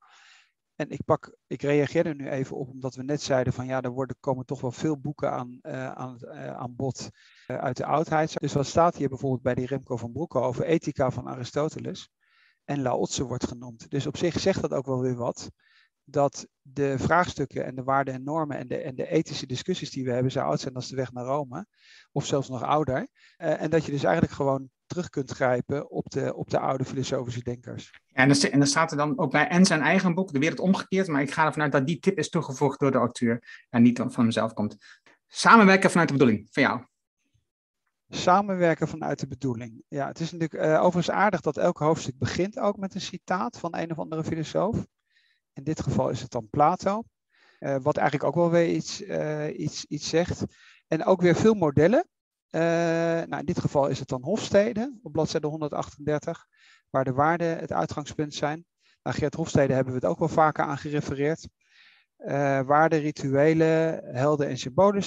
En ik, pak, ik reageer er nu even op, omdat we net zeiden van ja, er worden, komen toch wel veel boeken aan, uh, aan, uh, aan bod uh, uit de oudheid. Dus wat staat hier bijvoorbeeld bij die Remco van Broeke over ethica van Aristoteles? En Laotse wordt genoemd. Dus op zich zegt dat ook wel weer wat. Dat de vraagstukken en de waarden en normen en de, en de ethische discussies die we hebben zo oud zijn als de weg naar Rome. Of zelfs nog ouder. en dat je dus eigenlijk gewoon terug kunt grijpen op de, op de oude filosofische denkers. Ja, en, er, en dan staat er dan ook bij en zijn eigen boek, De Wereld Omgekeerd, maar ik ga ervan uit dat die tip is toegevoegd door de auteur en niet van mezelf komt. Samenwerken vanuit de bedoeling, van jou. Samenwerken vanuit de bedoeling. Ja, het is natuurlijk uh, overigens aardig dat elk hoofdstuk begint ook met een citaat van een of andere filosoof. In dit geval is het dan Plato, uh, wat eigenlijk ook wel weer iets, uh, iets, iets zegt. En ook weer veel modellen. Uh, nou, in dit geval is het dan Hofstede op bladzijde 138, waar de waarden het uitgangspunt zijn. Nou, Geert Hofstede hebben we het ook wel vaker aan gerefereerd. Waarden, rituelen, helden en symbolen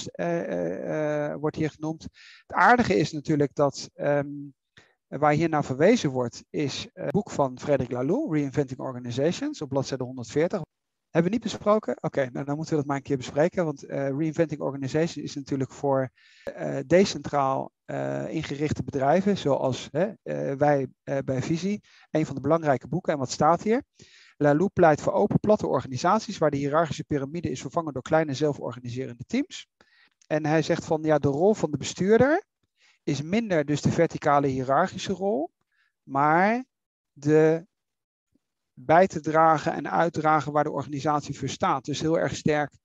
wordt hier genoemd. Het aardige is natuurlijk dat um, waar hier naar verwezen wordt, is het boek van Frederic Laloux, Reinventing Organizations, op bladzijde 140. Hebben we niet besproken? Oké, nou dan moeten we dat maar een keer bespreken. Want uh, Reinventing Organization is natuurlijk voor uh, decentraal ingerichte bedrijven, zoals wij bij Visie, een van de belangrijke boeken. En wat staat hier? Lalou pleit voor open, platte organisaties waar de hiërarchische piramide is vervangen door kleine zelforganiserende teams. En hij zegt van ja, de rol van de bestuurder is minder dus de verticale hiërarchische rol, maar de bij te dragen en uitdragen waar de organisatie voor staat. Dus heel erg sterk,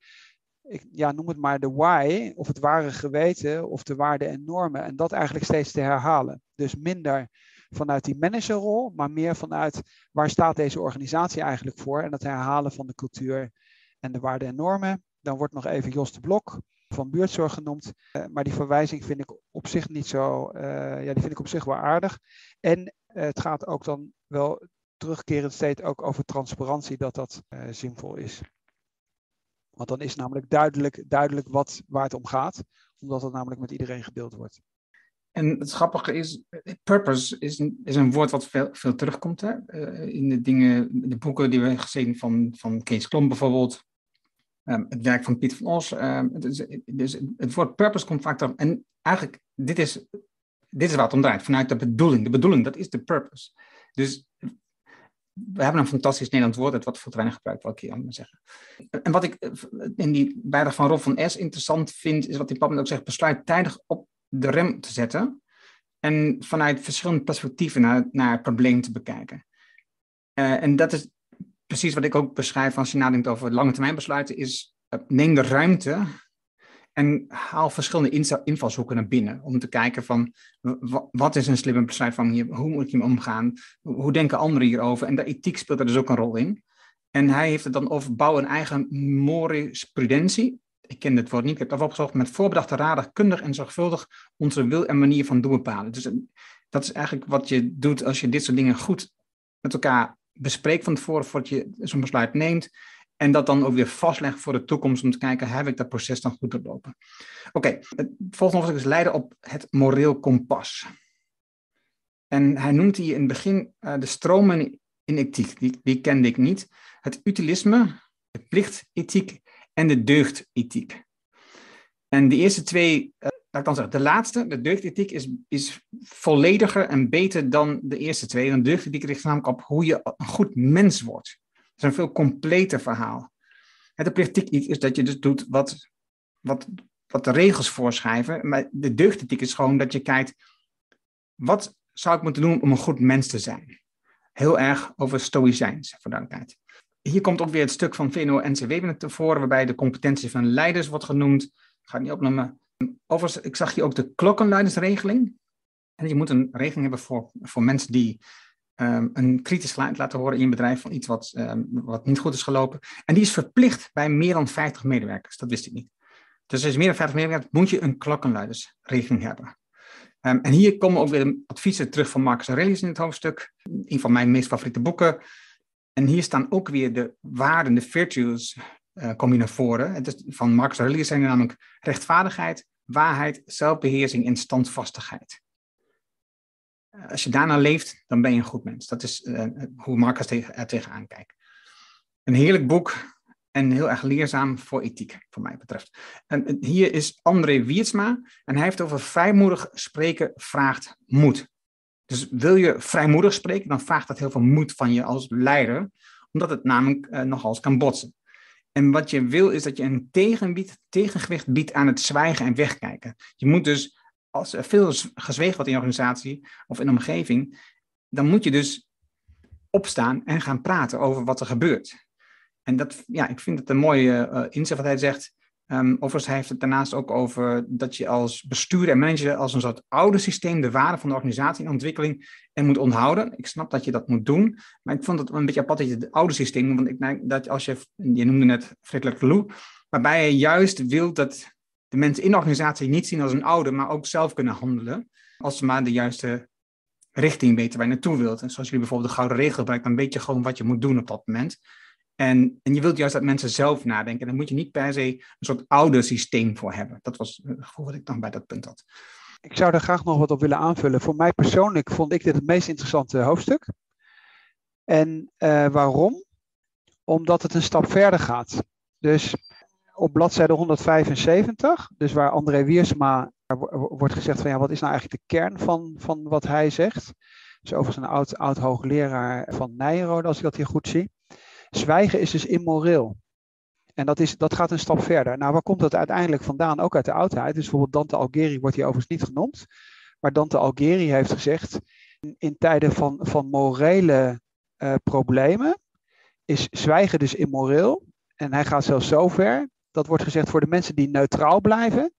ik ja, noem het maar de why, of het ware geweten, of de waarden en normen. En dat eigenlijk steeds te herhalen. Dus minder vanuit die managerrol, maar meer vanuit waar staat deze organisatie eigenlijk voor. En dat herhalen van de cultuur en de waarden en normen. Dan wordt nog even Jos de Blok van buurtzorg genoemd. Uh, maar die verwijzing vind ik op zich niet zo, uh, ja, die vind ik op zich wel aardig. En uh, het gaat ook dan wel terugkerend steeds ook over transparantie, dat dat zinvol is. Want dan is namelijk duidelijk, duidelijk wat, waar het om gaat, omdat het namelijk met iedereen gedeeld wordt. En het grappige is, purpose is een, is een woord wat veel, veel terugkomt hè? in de dingen, de boeken die we gezien van, van Kees Klom bijvoorbeeld, Um, het werk van Piet van Os. Is, dus het woord purpose komt vaak terug. En eigenlijk, dit is, dit is wat het om draait. Vanuit de bedoeling. De bedoeling, dat is de purpose. Dus we hebben een fantastisch Nederlands woord, het wat veel te weinig gebruikt, wil ik hier maar zeggen. En wat ik in die bijdrage van Rob van S interessant vind, is wat die pap ook zegt, besluit tijdig op de rem te zetten en vanuit verschillende perspectieven naar, naar het probleem te bekijken. Uh, en dat is precies wat ik ook beschrijf als je nadenkt over lange termijn besluiten, is uh, neem de ruimte en haal verschillende invalshoeken naar binnen. Om te kijken van wat is een slimme hier, hoe moet je hem omgaan, hoe denken anderen hierover. En de ethiek speelt er dus ook een rol in. En hij heeft het dan over bouw een eigen morisprudentie. Ik ken dit woord niet, ik heb het opgezocht. Met voorbedachte raden, kundig en zorgvuldig onze wil en manier van doen bepalen. Dus dat is eigenlijk wat je doet als je dit soort dingen goed met elkaar bespreekt van tevoren voordat je zo'n besluit neemt. En dat dan ook weer vastlegt voor de toekomst om te kijken, heb ik dat proces dan goed doorlopen? Oké, het volgende hoofdstuk is leiden op het moreel kompas. En hij noemt hier in het begin uh, de stromen in ethiek. Die, die kende ik niet. Het utilisme, de plichtethiek en de deugdethiek. En de eerste twee, uh, laat ik dan zeggen, de laatste, de deugdethiek, is, is vollediger en beter dan de eerste twee. De deugdethiek richt namelijk op hoe je een goed mens wordt is een veel completer verhaal. De plichtethiek is dat je dus doet wat, wat, wat de regels voorschrijven. Maar de deugdethiek is gewoon dat je kijkt, wat zou ik moeten doen om een goed mens te zijn? Heel erg over stoïcijns, voor. Hier komt ook weer het stuk van VNO-NCW naar tevoren, waarbij de competentie van leiders wordt genoemd. Ik ga het niet opnoemen. Overigens, ik zag hier ook de klokkenluidersregeling. En je moet een regeling hebben voor, voor mensen die um, een kritisch geluid laten horen in je bedrijf van iets wat, um, wat niet goed is gelopen. En die is verplicht bij meer dan 50 medewerkers. Dat wist ik niet. Dus als je meer dan 50 medewerkers moet je een klokkenluidersregeling hebben. Um, en hier komen ook weer adviezen terug van Marcus Aurelius in het hoofdstuk. Een van mijn meest favoriete boeken. En hier staan ook weer de waarden, de virtues, uh, kom je naar voren. Het is, van Marcus Aurelius zijn er namelijk rechtvaardigheid, waarheid, zelfbeheersing en standvastigheid. Eh, als je daarna leeft, dan ben je een goed mens. Dat is uh, hoe Marcus er tegenaan kijkt. Een heerlijk boek en heel erg leerzaam voor ethiek, voor mij betreft. En hier is André Wiertsma en hij heeft over vrijmoedig spreken vraagt moed. Dus wil je vrijmoedig spreken, dan vraagt dat heel veel moed van je als leider, omdat het namelijk nogal eens kan botsen. En wat je wil is dat je een tegenbied, tegengewicht biedt aan het zwijgen en wegkijken. Je moet dus als er veel gezwegen wordt in je organisatie of in de omgeving, dan moet je dus opstaan en gaan praten over wat er gebeurt. En dat, ja, ik vind het een mooie uh, inzicht wat hij zegt. Um, overigens hij heeft het daarnaast ook over dat je als bestuurder en manager als een soort oude systeem de waarde van de organisatie in ontwikkeling en moet onthouden. Ik snap dat je dat moet doen, maar ik vond het een beetje apart dat je het oude systeem, want ik denk dat als je, je noemde net Frederik Lou, waarbij je juist wilt dat de mensen in de organisatie niet zien als een ouder, maar ook zelf kunnen handelen. Als ze maar de juiste richting weten waar je naartoe wilt. En zoals jullie bijvoorbeeld de gouden regel gebruiken, dan weet je gewoon wat je moet doen op dat moment. En, en je wilt juist dat mensen zelf nadenken. En daar moet je niet per se een soort ouder systeem voor hebben. Dat was het gevoel wat ik dan bij dat punt had. Ik zou daar graag nog wat op willen aanvullen. Voor mij persoonlijk vond ik dit het meest interessante hoofdstuk. En uh, waarom? Omdat het een stap verder gaat. Dus op bladzijde 175, dus waar André Wiersma wordt gezegd van ja, wat is nou eigenlijk de kern van, van wat hij zegt. Dus overigens een oud, oud hoogleraar van Nijrode, als ik dat hier goed zie. Zwijgen is dus immoreel. En dat, is, dat gaat een stap verder. Nou, waar komt dat uiteindelijk vandaan? Ook uit de oudheid. Dus bijvoorbeeld Dante Algeri wordt hier overigens niet genoemd. waar Dante Algeri heeft gezegd, in, tijden van, van morele uh, problemen is zwijgen dus immoreel. En hij gaat zelfs zo ver, dat wordt gezegd voor de mensen die neutraal blijven,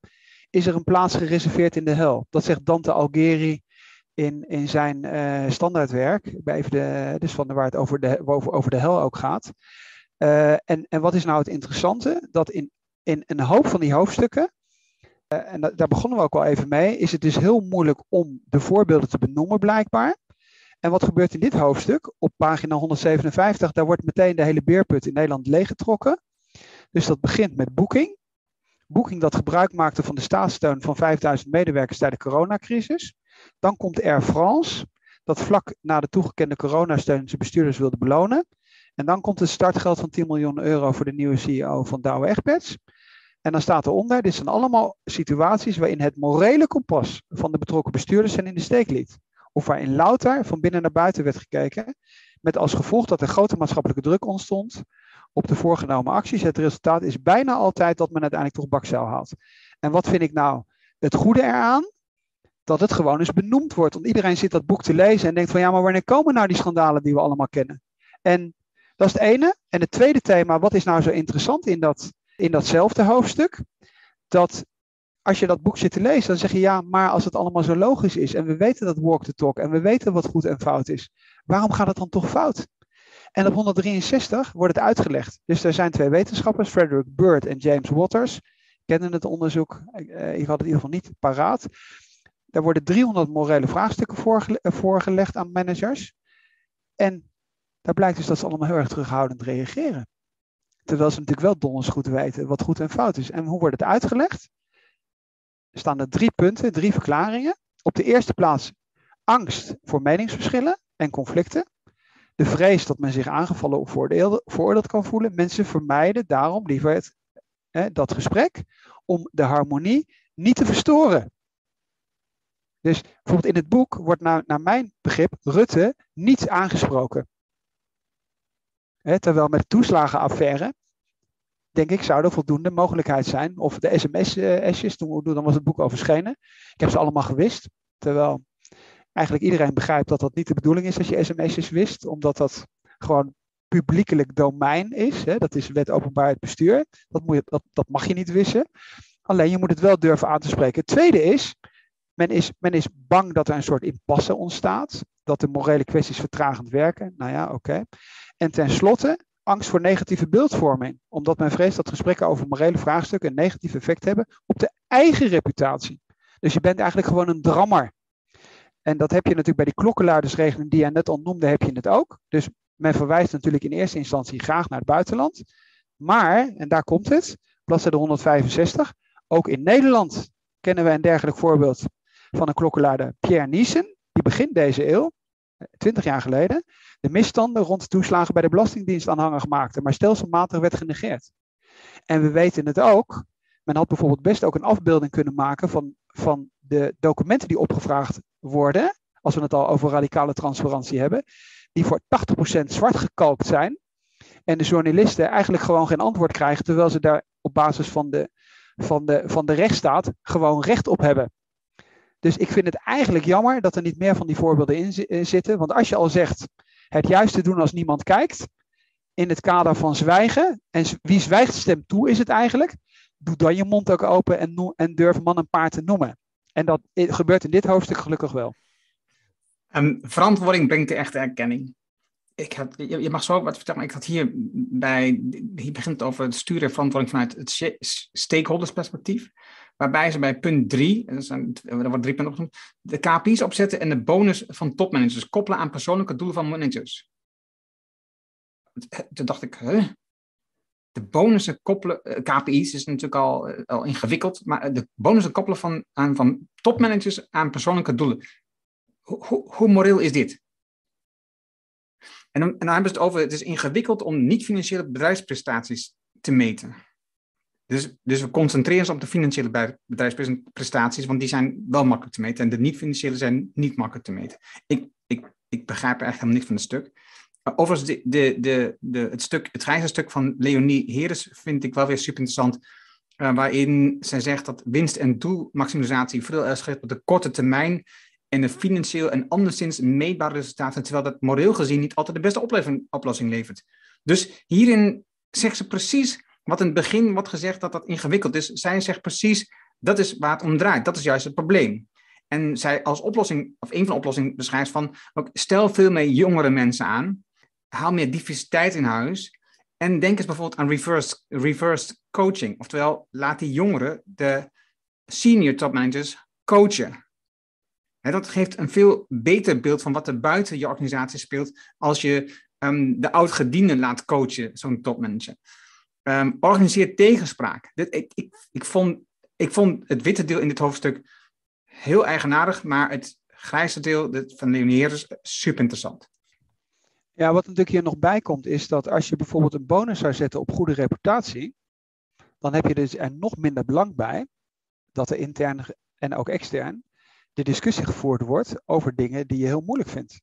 is er een plaats gereserveerd in de hel. Dat zegt Dante Algeri in, in zijn uh, standaardwerk, bij even de, dus van de, waar het over de, over, over de hel ook gaat. Uh, en, en wat is nou het interessante? Dat in, in een hoop van die hoofdstukken, uh, en da, daar begonnen we ook al even mee, is het dus heel moeilijk om de voorbeelden te benoemen blijkbaar. En wat gebeurt in dit hoofdstuk? Op pagina 157, daar wordt meteen de hele beerput in Nederland leeggetrokken. Dus dat begint met Booking. Booking dat gebruik maakte van de staatssteun van 5000 medewerkers tijdens de coronacrisis. Dan komt Air France, dat vlak na de toegekende coronasteun zijn bestuurders wilde belonen. En dan komt het startgeld van 10 miljoen euro voor de nieuwe CEO van Douwe Egberts. En dan staat eronder, dit zijn allemaal situaties waarin het morele kompas van de betrokken bestuurders zijn in de steek liet. Of waarin louter van binnen naar buiten werd gekeken, met als gevolg dat er grote maatschappelijke druk ontstond op de voorgenomen acties. Het resultaat is bijna altijd dat men uiteindelijk toch bakzeil haalt. En wat vind ik nou het goede eraan? Dat het gewoon eens benoemd wordt. Want iedereen zit dat boek te lezen en denkt van ja, maar wanneer komen nou die schandalen die we allemaal kennen? En dat is het ene. En het tweede thema, wat is nou zo interessant in, dat, in datzelfde hoofdstuk? Dat als je dat boek zit te lezen, dan zeg je ja, maar als het allemaal zo logisch is en we weten dat walk the talk en we weten wat goed en fout is, waarom gaat het dan toch fout? En op 163 wordt het uitgelegd. Dus er zijn twee wetenschappers, Frederick Bird en James Waters, kennen het onderzoek, eh, ik had het in ieder geval niet paraat. Daar worden 300 morele vraagstukken voorgele voorgelegd aan managers. En daar blijkt dus dat ze allemaal heel erg terughoudend reageren. Terwijl ze natuurlijk wel donders goed weten wat goed en fout is. En hoe wordt het uitgelegd? Er staan er drie punten, drie verklaringen. Op de eerste plaats angst voor meningsverschillen en conflicten. De vrees dat men zich aangevallen of veroordeeld kan voelen. Mensen vermijden daarom liever het, hè, dat gesprek om de harmonie niet te verstoren. Dus bijvoorbeeld in het boek wordt naar, naar mijn begrip Rutte niet aangesproken. Terwijl met toeslagenaffaire, denk ik, zou er voldoende mogelijkheid zijn. Of de sms-esjes, toen, dan was het boek al. Ik heb ze allemaal gewist. Terwijl eigenlijk iedereen begrijpt dat dat niet de bedoeling is als je sms'jes wist. Omdat dat gewoon publiekelijk domein is. Dat is wet openbaarheid bestuur. Dat, moet je, dat, dat mag je niet wissen. Alleen je moet het wel durven aan te spreken. Het tweede is, men is, men is bang dat er een soort impasse ontstaat. Dat de morele kwesties vertragend werken. Nou ja, oké. En tenslotte, angst voor negatieve beeldvorming. Omdat men vreest dat gesprekken over morele vraagstukken een negatief effect hebben op de eigen reputatie. Dus je bent eigenlijk gewoon een drammer. En dat heb je natuurlijk bij die klokkenluidersregeling die je net al noemde, heb je het ook. Dus men verwijst natuurlijk in eerste instantie graag naar het buitenland. Maar, en daar komt het, bladzijde 165, ook in Nederland kennen we een dergelijk voorbeeld van een klokkenluider, Pierre Niesen, die begint deze eeuw, 20 jaar geleden, de misstanden rond toeslagen bij de Belastingdienst aanhangig maakte, maar stelselmatig werd genegeerd. En we weten het ook, men had bijvoorbeeld best ook een afbeelding kunnen maken van, van de documenten die opgevraagd worden, als we het al over radicale transparantie hebben, die voor 80% zwart gekookt zijn. En de journalisten eigenlijk gewoon geen antwoord krijgen, terwijl ze daar op basis van de, van de, van de rechtsstaat gewoon recht op hebben. Dus ik vind het eigenlijk jammer dat er niet meer van die voorbeelden in zitten. Want als je al zegt het juiste doen als niemand kijkt, in het kader van zwijgen, en wie zwijgt stemt toe is het eigenlijk, doe dan je mond ook open en, en durf man en paard te noemen. En dat gebeurt in dit hoofdstuk gelukkig wel. Um, verantwoording brengt de echte erkenning. Ik had, je, mag zo wat vertellen, maar ik had hier bij, hier begint over het sturen en verantwoording vanuit het stakeholdersperspectief. Waarbij ze bij punt 3, er, wordt drie punten opgenoemd, de KPI's opzetten en de bonus van topmanagers koppelen aan persoonlijke doelen van managers. Toen dacht ik, huh? de bonussen koppelen, eh, KPI's is natuurlijk al, eh, al ingewikkeld, maar de bonussen koppelen van, aan, van topmanagers aan persoonlijke doelen. Hoe, hoe moreel is dit? En en dan hebben ze het over, het is ingewikkeld om niet-financiële bedrijfsprestaties te meten. Dus, dus we concentreren ons op de financiële bedrijfsprestaties, want die zijn wel makkelijk te meten. En de niet-financiële zijn niet makkelijk te meten. Ik, ik, ik begrijp echt helemaal niks van het stuk. Overigens, de, de, de, de, het, stuk, het grijze stuk van Leonie Heres vind ik wel weer super interessant. waarin zij zegt dat winst- en doelmaximalisatie veel is op de korte termijn en de financieel en anderszins meetbare resultaten, terwijl dat moreel gezien niet altijd de beste oplossing levert. Dus hierin zegt ze precies wat in het begin wordt gezegd dat dat ingewikkeld is. Zij zegt precies, dat is waar het om draait. Dat is juist het probleem. En zij als oplossing, of een van de oplossingen beschrijft van, stel veel meer jongere mensen aan, haal meer diversiteit in huis, en denk eens bijvoorbeeld aan reverse, reverse coaching. Oftewel, laat die jongeren de senior topmanagers coachen. dat geeft een veel beter beeld van wat er buiten je organisatie speelt als je um, de oud-gediende laat coachen, zo'n topmanager. Um, organiseer tegenspraak. Dit, ik, ik, ik, vond, ik vond het witte deel in dit hoofdstuk heel eigenaardig, maar het grijze deel van Leonie is super interessant. Ja, wat natuurlijk hier nog bij komt, is dat als je bijvoorbeeld een bonus zou zetten op goede reputatie, dan heb je dus er nog minder belang bij dat er intern en ook extern de discussie gevoerd wordt over dingen die je heel moeilijk vindt.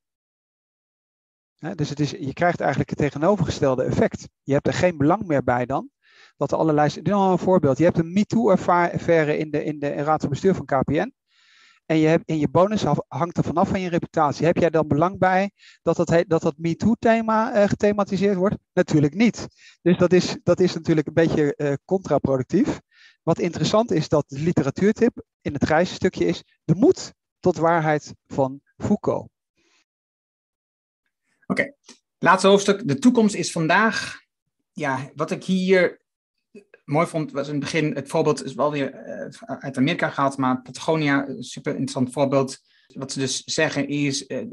Dus het is, je krijgt eigenlijk het tegenovergestelde effect. Je hebt er geen belang meer bij dan dat er allerlei. een voorbeeld. Je hebt een MeToo-affaire in de, in de raad van bestuur van KPN. En je, hebt, in je bonus hangt er vanaf van je reputatie. Heb jij dan belang bij dat dat, dat, dat MeToo-thema uh, gethematiseerd wordt? Natuurlijk niet. Dus dat is, dat is natuurlijk een beetje uh, contraproductief. Wat interessant is dat de literatuurtip in het grijze stukje is de moed tot waarheid van Foucault. Oké, laatste hoofdstuk. De toekomst is vandaag. Ja, wat ik hier mooi vond, was in het begin, het voorbeeld is wel weer uh, uit Amerika gehaald, maar Patagonia, super interessant voorbeeld. Wat ze dus zeggen is, uh,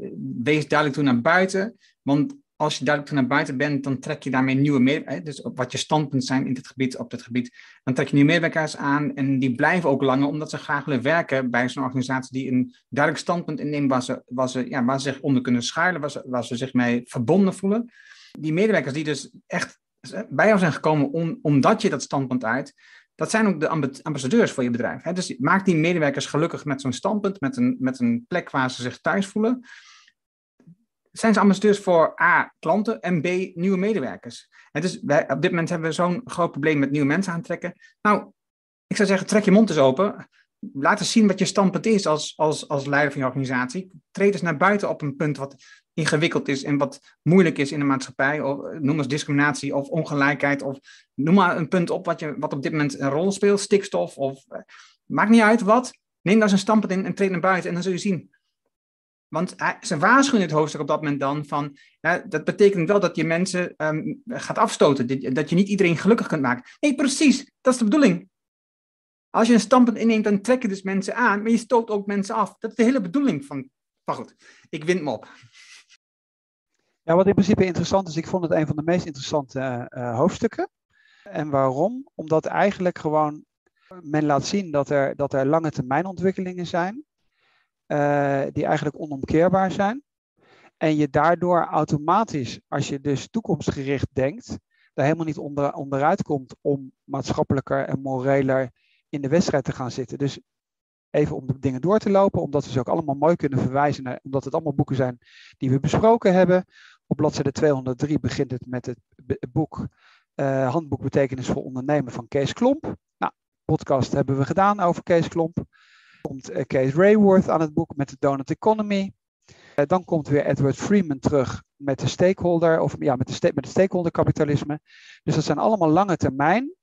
wees duidelijk toe naar buiten, want als je duidelijk naar buiten bent, dan trek je daarmee nieuwe medewerkers, dus wat je standpunten zijn in dit gebied, op dit gebied, dan trek je nieuwe medewerkers aan en die blijven ook langer, omdat ze graag willen werken bij zo'n organisatie die een duidelijk standpunt inneemt waar ze, waar ze, ja, waar ze zich onder kunnen schuilen, waar ze, waar ze zich mee verbonden voelen. Die medewerkers die dus echt bij jou zijn gekomen om, omdat je dat standpunt uit. Dat zijn ook de ambassadeurs voor je bedrijf. Hè? Dus maak die medewerkers gelukkig met zo'n standpunt, met een, met een plek waar ze zich thuis voelen. Zijn ze ambassadeurs voor A, klanten en B, nieuwe medewerkers? En dus wij, op dit moment hebben we zo'n groot probleem met nieuwe mensen aantrekken. Nou, ik zou zeggen, trek je mond eens open. Laat eens zien wat je standpunt is als, als, als leider van je organisatie. Treed eens naar buiten op een punt wat ingewikkeld is en wat moeilijk is in de maatschappij, of, noem eens discriminatie of ongelijkheid, of noem maar een punt op wat, je, wat op dit moment een rol speelt, stikstof, of uh, maakt niet uit wat. Neem daar zijn stampunt in en treed naar buiten en dan zul je zien. Want ze waarschuwen het hoofdstuk op dat moment dan van, dat betekent wel dat je mensen um, gaat afstoten, dat je niet iedereen gelukkig kunt maken. Nee, precies, dat is de bedoeling. Als je een standpunt inneemt, dan trek je dus mensen aan, maar je stoot ook mensen af. Dat is de hele bedoeling van. Maar goed, ik win me op. Ja, wat in principe interessant is, ik vond het een van de meest interessante uh, hoofdstukken. En waarom? Omdat eigenlijk gewoon men laat zien dat er, dat er lange termijn ontwikkelingen zijn, uh, die eigenlijk onomkeerbaar zijn. En je daardoor automatisch, als je dus toekomstgericht denkt, daar helemaal niet onder, onderuit komt om maatschappelijker en moreler in de wedstrijd te gaan zitten. Dus even om de dingen door te lopen, omdat we ze ook allemaal mooi kunnen verwijzen naar, omdat het allemaal boeken zijn die we besproken hebben. Op bladzijde 203 begint het met het boek uh, Handboek Betekenis voor Ondernemen van Kees Klomp. Nou, podcast hebben we gedaan over Kees Klomp. Komt uh, Kees Rayworth aan het boek met de Donut Economy. Uh, dan komt weer Edward Freeman terug met de stakeholder, of ja, met, de met het stakeholder kapitalisme. Dus dat zijn allemaal lange termijn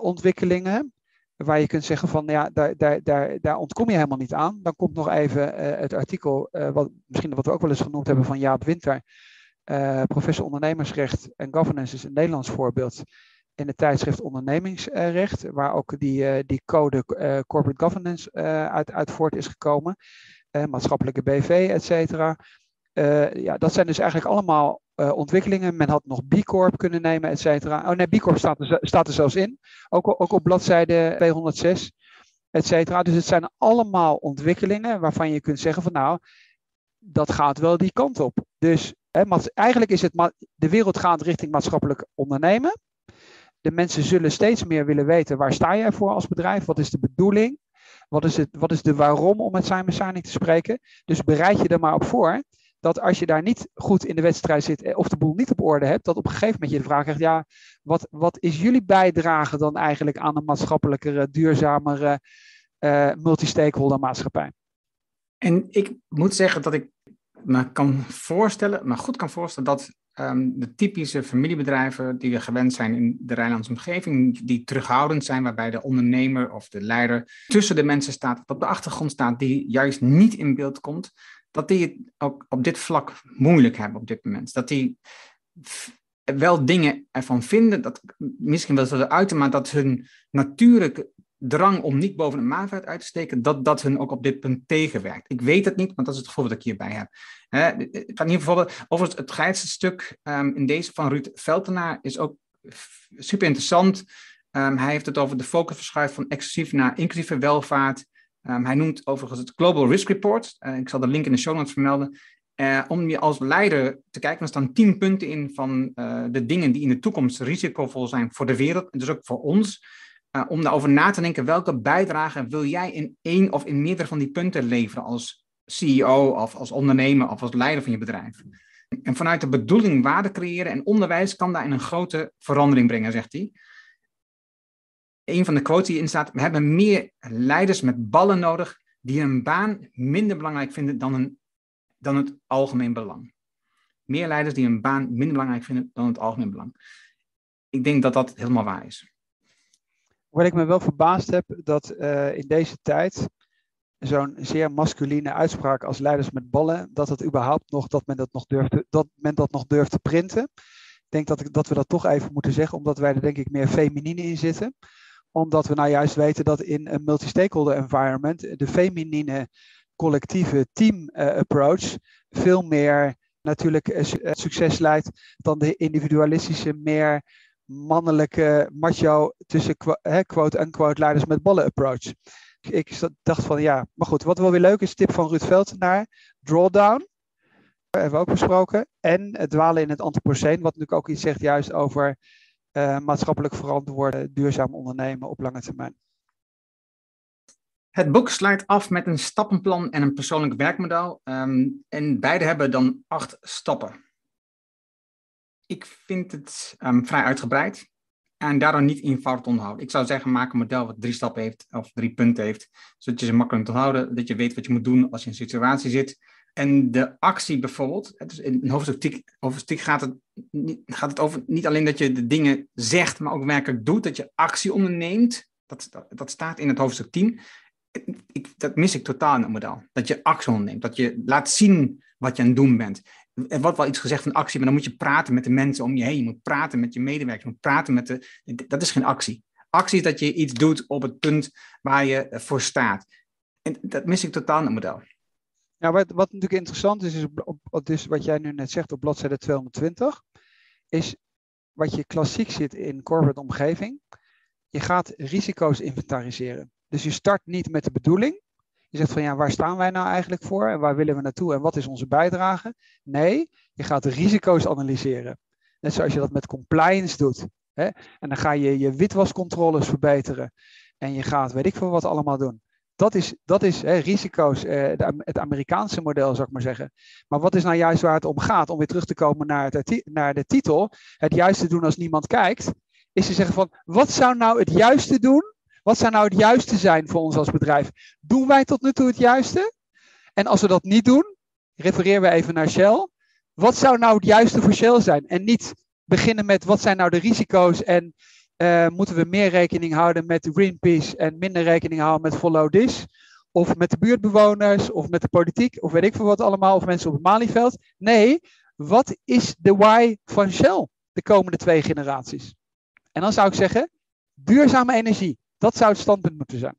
ontwikkelingen waar je kunt zeggen van ja, daar, daar, daar, daar ontkom je helemaal niet aan. Dan komt nog even het artikel, uh, wat, misschien wat we ook wel eens genoemd hebben van Jaap Winter, professor ondernemersrecht en governance is een Nederlands voorbeeld in het tijdschrift Ondernemingsrecht, waar ook die, die code corporate governance uit, uit voort is gekomen, maatschappelijke BV, et cetera. ja, dat zijn dus eigenlijk allemaal ontwikkelingen. Men had nog B Corp kunnen nemen, et cetera. Oh nee, B Corp staat er, staat er zelfs in. Ook, ook op bladzijde 206, et cetera. Dus het zijn allemaal ontwikkelingen waarvan je kunt zeggen van nou, dat gaat wel die kant op. Dus hè, eigenlijk is het, de wereld gaat richting maatschappelijk ondernemen. De mensen zullen steeds meer willen weten waar sta jij voor als bedrijf? Wat is de bedoeling? Wat is, het, wat is de waarom om met Simon Sinek te spreken? Dus bereid je er maar op voor dat als je daar niet goed in de wedstrijd zit eh, of de boel niet op orde hebt, dat op een gegeven moment je de vraag krijgt, ja, wat, wat is jullie bijdrage dan eigenlijk aan een maatschappelijkere, duurzamere uh, multi-stakeholder maatschappij? En ik moet zeggen dat ik me kan voorstellen, maar goed kan voorstellen dat Ehm, de typische familiebedrijven die we gewend zijn in de Rijnlandse omgeving, die terughoudend zijn, waarbij de ondernemer of de leider tussen de mensen staat, dat op de achtergrond staat, die juist niet in beeld komt, dat die het ook op dit vlak moeilijk hebben op dit moment. Dat die wel dingen ervan vinden, dat misschien wel zullen uiten, maar dat hun natuurlijke drang om niet boven de maanvaart uit te steken, dat dat hun ook op dit punt tegenwerkt. Ik weet het niet, want dat is het gevoel dat ik hierbij heb. het gaat hier bijvoorbeeld over het, het geitste stuk ehm, in deze van Ruud Veltenaar is ook super interessant. Um, hij heeft het over de focus verschuift van exclusief naar inclusieve welvaart. Um, hij noemt overigens het Global Risk Report. Uh, ik zal de link in de show notes vermelden. Uh, om je als leider te kijken, er staan tien punten in van uh, de dingen die in de toekomst risicovol zijn voor de wereld en dus ook voor ons. Uh, om daarover na te denken, welke bijdrage wil jij in één of in meerdere van die punten leveren als CEO of als ondernemer of als leider van je bedrijf? En vanuit de bedoeling waarde creëren en onderwijs kan daarin een grote verandering brengen, zegt hij. Een van de quotes die in staat, we hebben meer leiders met ballen nodig die een baan minder belangrijk vinden dan, een, dan het algemeen belang. Meer leiders die een baan minder belangrijk vinden dan het algemeen belang. Ik denk dat dat helemaal waar is. Wat ik me wel verbaasd heb, dat uh, in deze tijd zo'n zeer masculine uitspraak als leiders met ballen, dat het überhaupt nog, dat men dat nog durft, dat men dat nog durft te printen. Ik denk dat, ik, dat we dat toch even moeten zeggen, omdat wij er denk ik meer feminine in zitten. Omdat we nou juist weten dat in een multi-stakeholder environment de feminine collectieve team uh, approach veel meer natuurlijk uh, succes leidt dan de individualistische, meer mannelijke macho tussen quote-unquote leiders met ballen approach. Ik dacht van ja, maar goed, wat wel weer leuk is, tip van Ruud Veltenaar, drawdown, hebben we ook besproken, en het dwalen in het antropoceen, wat natuurlijk ook iets zegt juist over uh, maatschappelijk verantwoorde, duurzaam ondernemen op lange termijn. Het boek sluit af met een stappenplan en een persoonlijk werkmodel. Um, en beide hebben dan acht stappen. Ik vind het um, vrij uitgebreid en daardoor niet eenvoudig onthouden. Ik zou zeggen, maak een model wat drie stappen heeft of drie punten heeft, zodat je ze makkelijk te onthouden, dat je weet wat je moet doen als je in een situatie zit. En de actie bijvoorbeeld, dus in hoofdstuk, hoofdstuk gaat, het, gaat het over niet alleen dat je de dingen zegt, maar ook werkelijk doet, dat je actie onderneemt. Dat, dat, dat staat in het hoofdstuk 10. Ik, dat mis ik totaal in het model. Dat je actie onderneemt, dat je laat zien wat je aan het doen bent er wordt wel iets gezegd van actie, maar dan moet je praten met de mensen om je heen. Je moet praten met je medewerkers, je moet praten met de... Dat is geen actie. Actie is dat je iets doet op het punt waar je voor staat. En dat mis ik totaal in het model. Ja, wat, wat natuurlijk interessant is, is op, dus wat jij nu net zegt op bladzijde 220, is wat je klassiek zit in corporate omgeving. Je gaat risico's inventariseren. Dus je start niet met de bedoeling, je zegt van ja, waar staan wij nou eigenlijk voor en waar willen we naartoe en wat is onze bijdrage? Nee, je gaat de risico's analyseren. Net zoals je dat met compliance doet. Hè? En dan ga je je witwascontroles verbeteren. En je gaat weet ik veel wat allemaal doen. Dat is, dat is hè, risico's, eh, het Amerikaanse model, zou ik maar zeggen. Maar wat is nou juist waar het om gaat? Om weer terug te komen naar, het, naar de titel. Het juiste doen als niemand kijkt. Is te zeggen van, wat zou nou het juiste doen wat zou nou het juiste zijn voor ons als bedrijf? Doen wij tot nu toe het juiste? En als we dat niet doen, refereren we even naar Shell. Wat zou nou het juiste voor Shell zijn? En niet beginnen met wat zijn nou de risico's en uh, moeten we meer rekening houden met Greenpeace en minder rekening houden met Follow This? Of met de buurtbewoners, of met de politiek, of weet ik veel wat allemaal, of mensen op het Malieveld. Nee, wat is de why van Shell de komende twee generaties? En dan zou ik zeggen, duurzame energie. Dat zou het standpunt moeten zijn.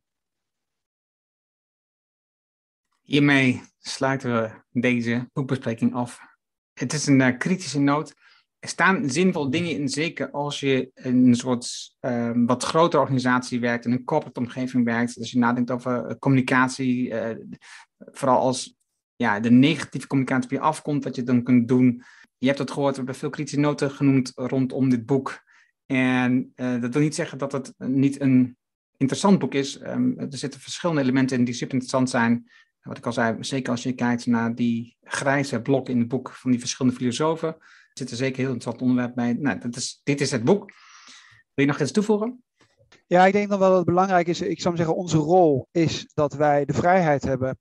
Hiermee sluiten we deze boekbespreking af. Het is een uh, kritische noot. Er staan zinvolle dingen in, zeker als je in een soort uh, wat grotere organisatie werkt, in een corporate omgeving werkt. Als je nadenkt over uh, communicatie, uh, vooral als ja, de negatieve communicatie op je afkomt, wat je dan kunt doen. Je hebt het gehoord, we hebben veel kritische noten genoemd rondom dit boek. En dat wil niet zeggen dat het niet een interessant boek is. Um, er zitten verschillende elementen in die super interessant zijn. Wat ik al zei, zeker als je kijkt naar die grijze blokken in het boek van die verschillende filosofen, zit er zeker heel interessant onderwerp bij. Nou, dat is, dit is het boek. Wil je nog iets toevoegen? Ja, ik denk dan wel dat het belangrijk is, ik zou zeggen, onze rol is dat wij de vrijheid hebben,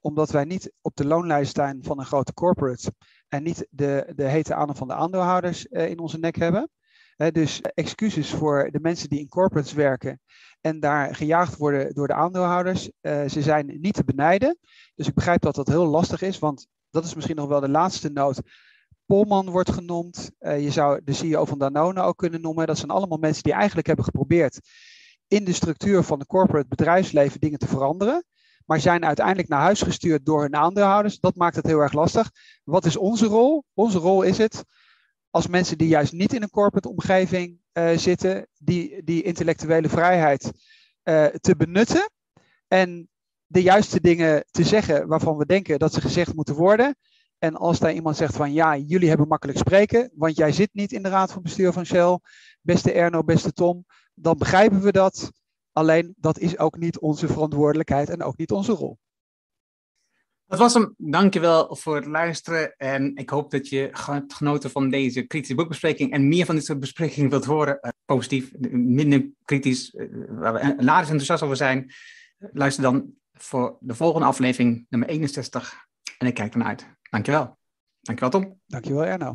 omdat wij niet op de loonlijst staan van een grote corporate en niet de, de hete adem van de aandeelhouders eh, in onze nek hebben. Dus excuses voor de mensen die in corporates werken en daar gejaagd worden door de aandeelhouders. Uh, ze zijn niet te benijden. Dus ik begrijp dat dat heel lastig is, want dat is misschien nog wel de laatste noot. Polman wordt genoemd. Uh, je zou de CEO van Danone ook kunnen noemen. Dat zijn allemaal mensen die eigenlijk hebben geprobeerd in de structuur van het corporate bedrijfsleven dingen te veranderen. Maar zijn uiteindelijk naar huis gestuurd door hun aandeelhouders. Dat maakt het heel erg lastig. Wat is onze rol? Onze rol is het als mensen die juist niet in een corporate omgeving uh, zitten, die, die intellectuele vrijheid uh, te benutten. En de juiste dingen te zeggen waarvan we denken dat ze gezegd moeten worden. En als daar iemand zegt van ja, jullie hebben makkelijk spreken, want jij zit niet in de raad van bestuur van Shell, beste Erno, beste Tom, dan begrijpen we dat. Alleen dat is ook niet onze verantwoordelijkheid en ook niet onze rol. Dat was hem. Dankjewel voor het luisteren. En ik hoop dat je genoten van deze kritische boekbespreking. En meer van dit soort besprekingen wilt horen. Uh, positief, minder kritisch, uh, waar we later enthousiast over zijn. Luister dan voor de volgende aflevering, nummer 61. En ik kijk ernaar uit. Dankjewel. Dankjewel Tom. Dankjewel Erno.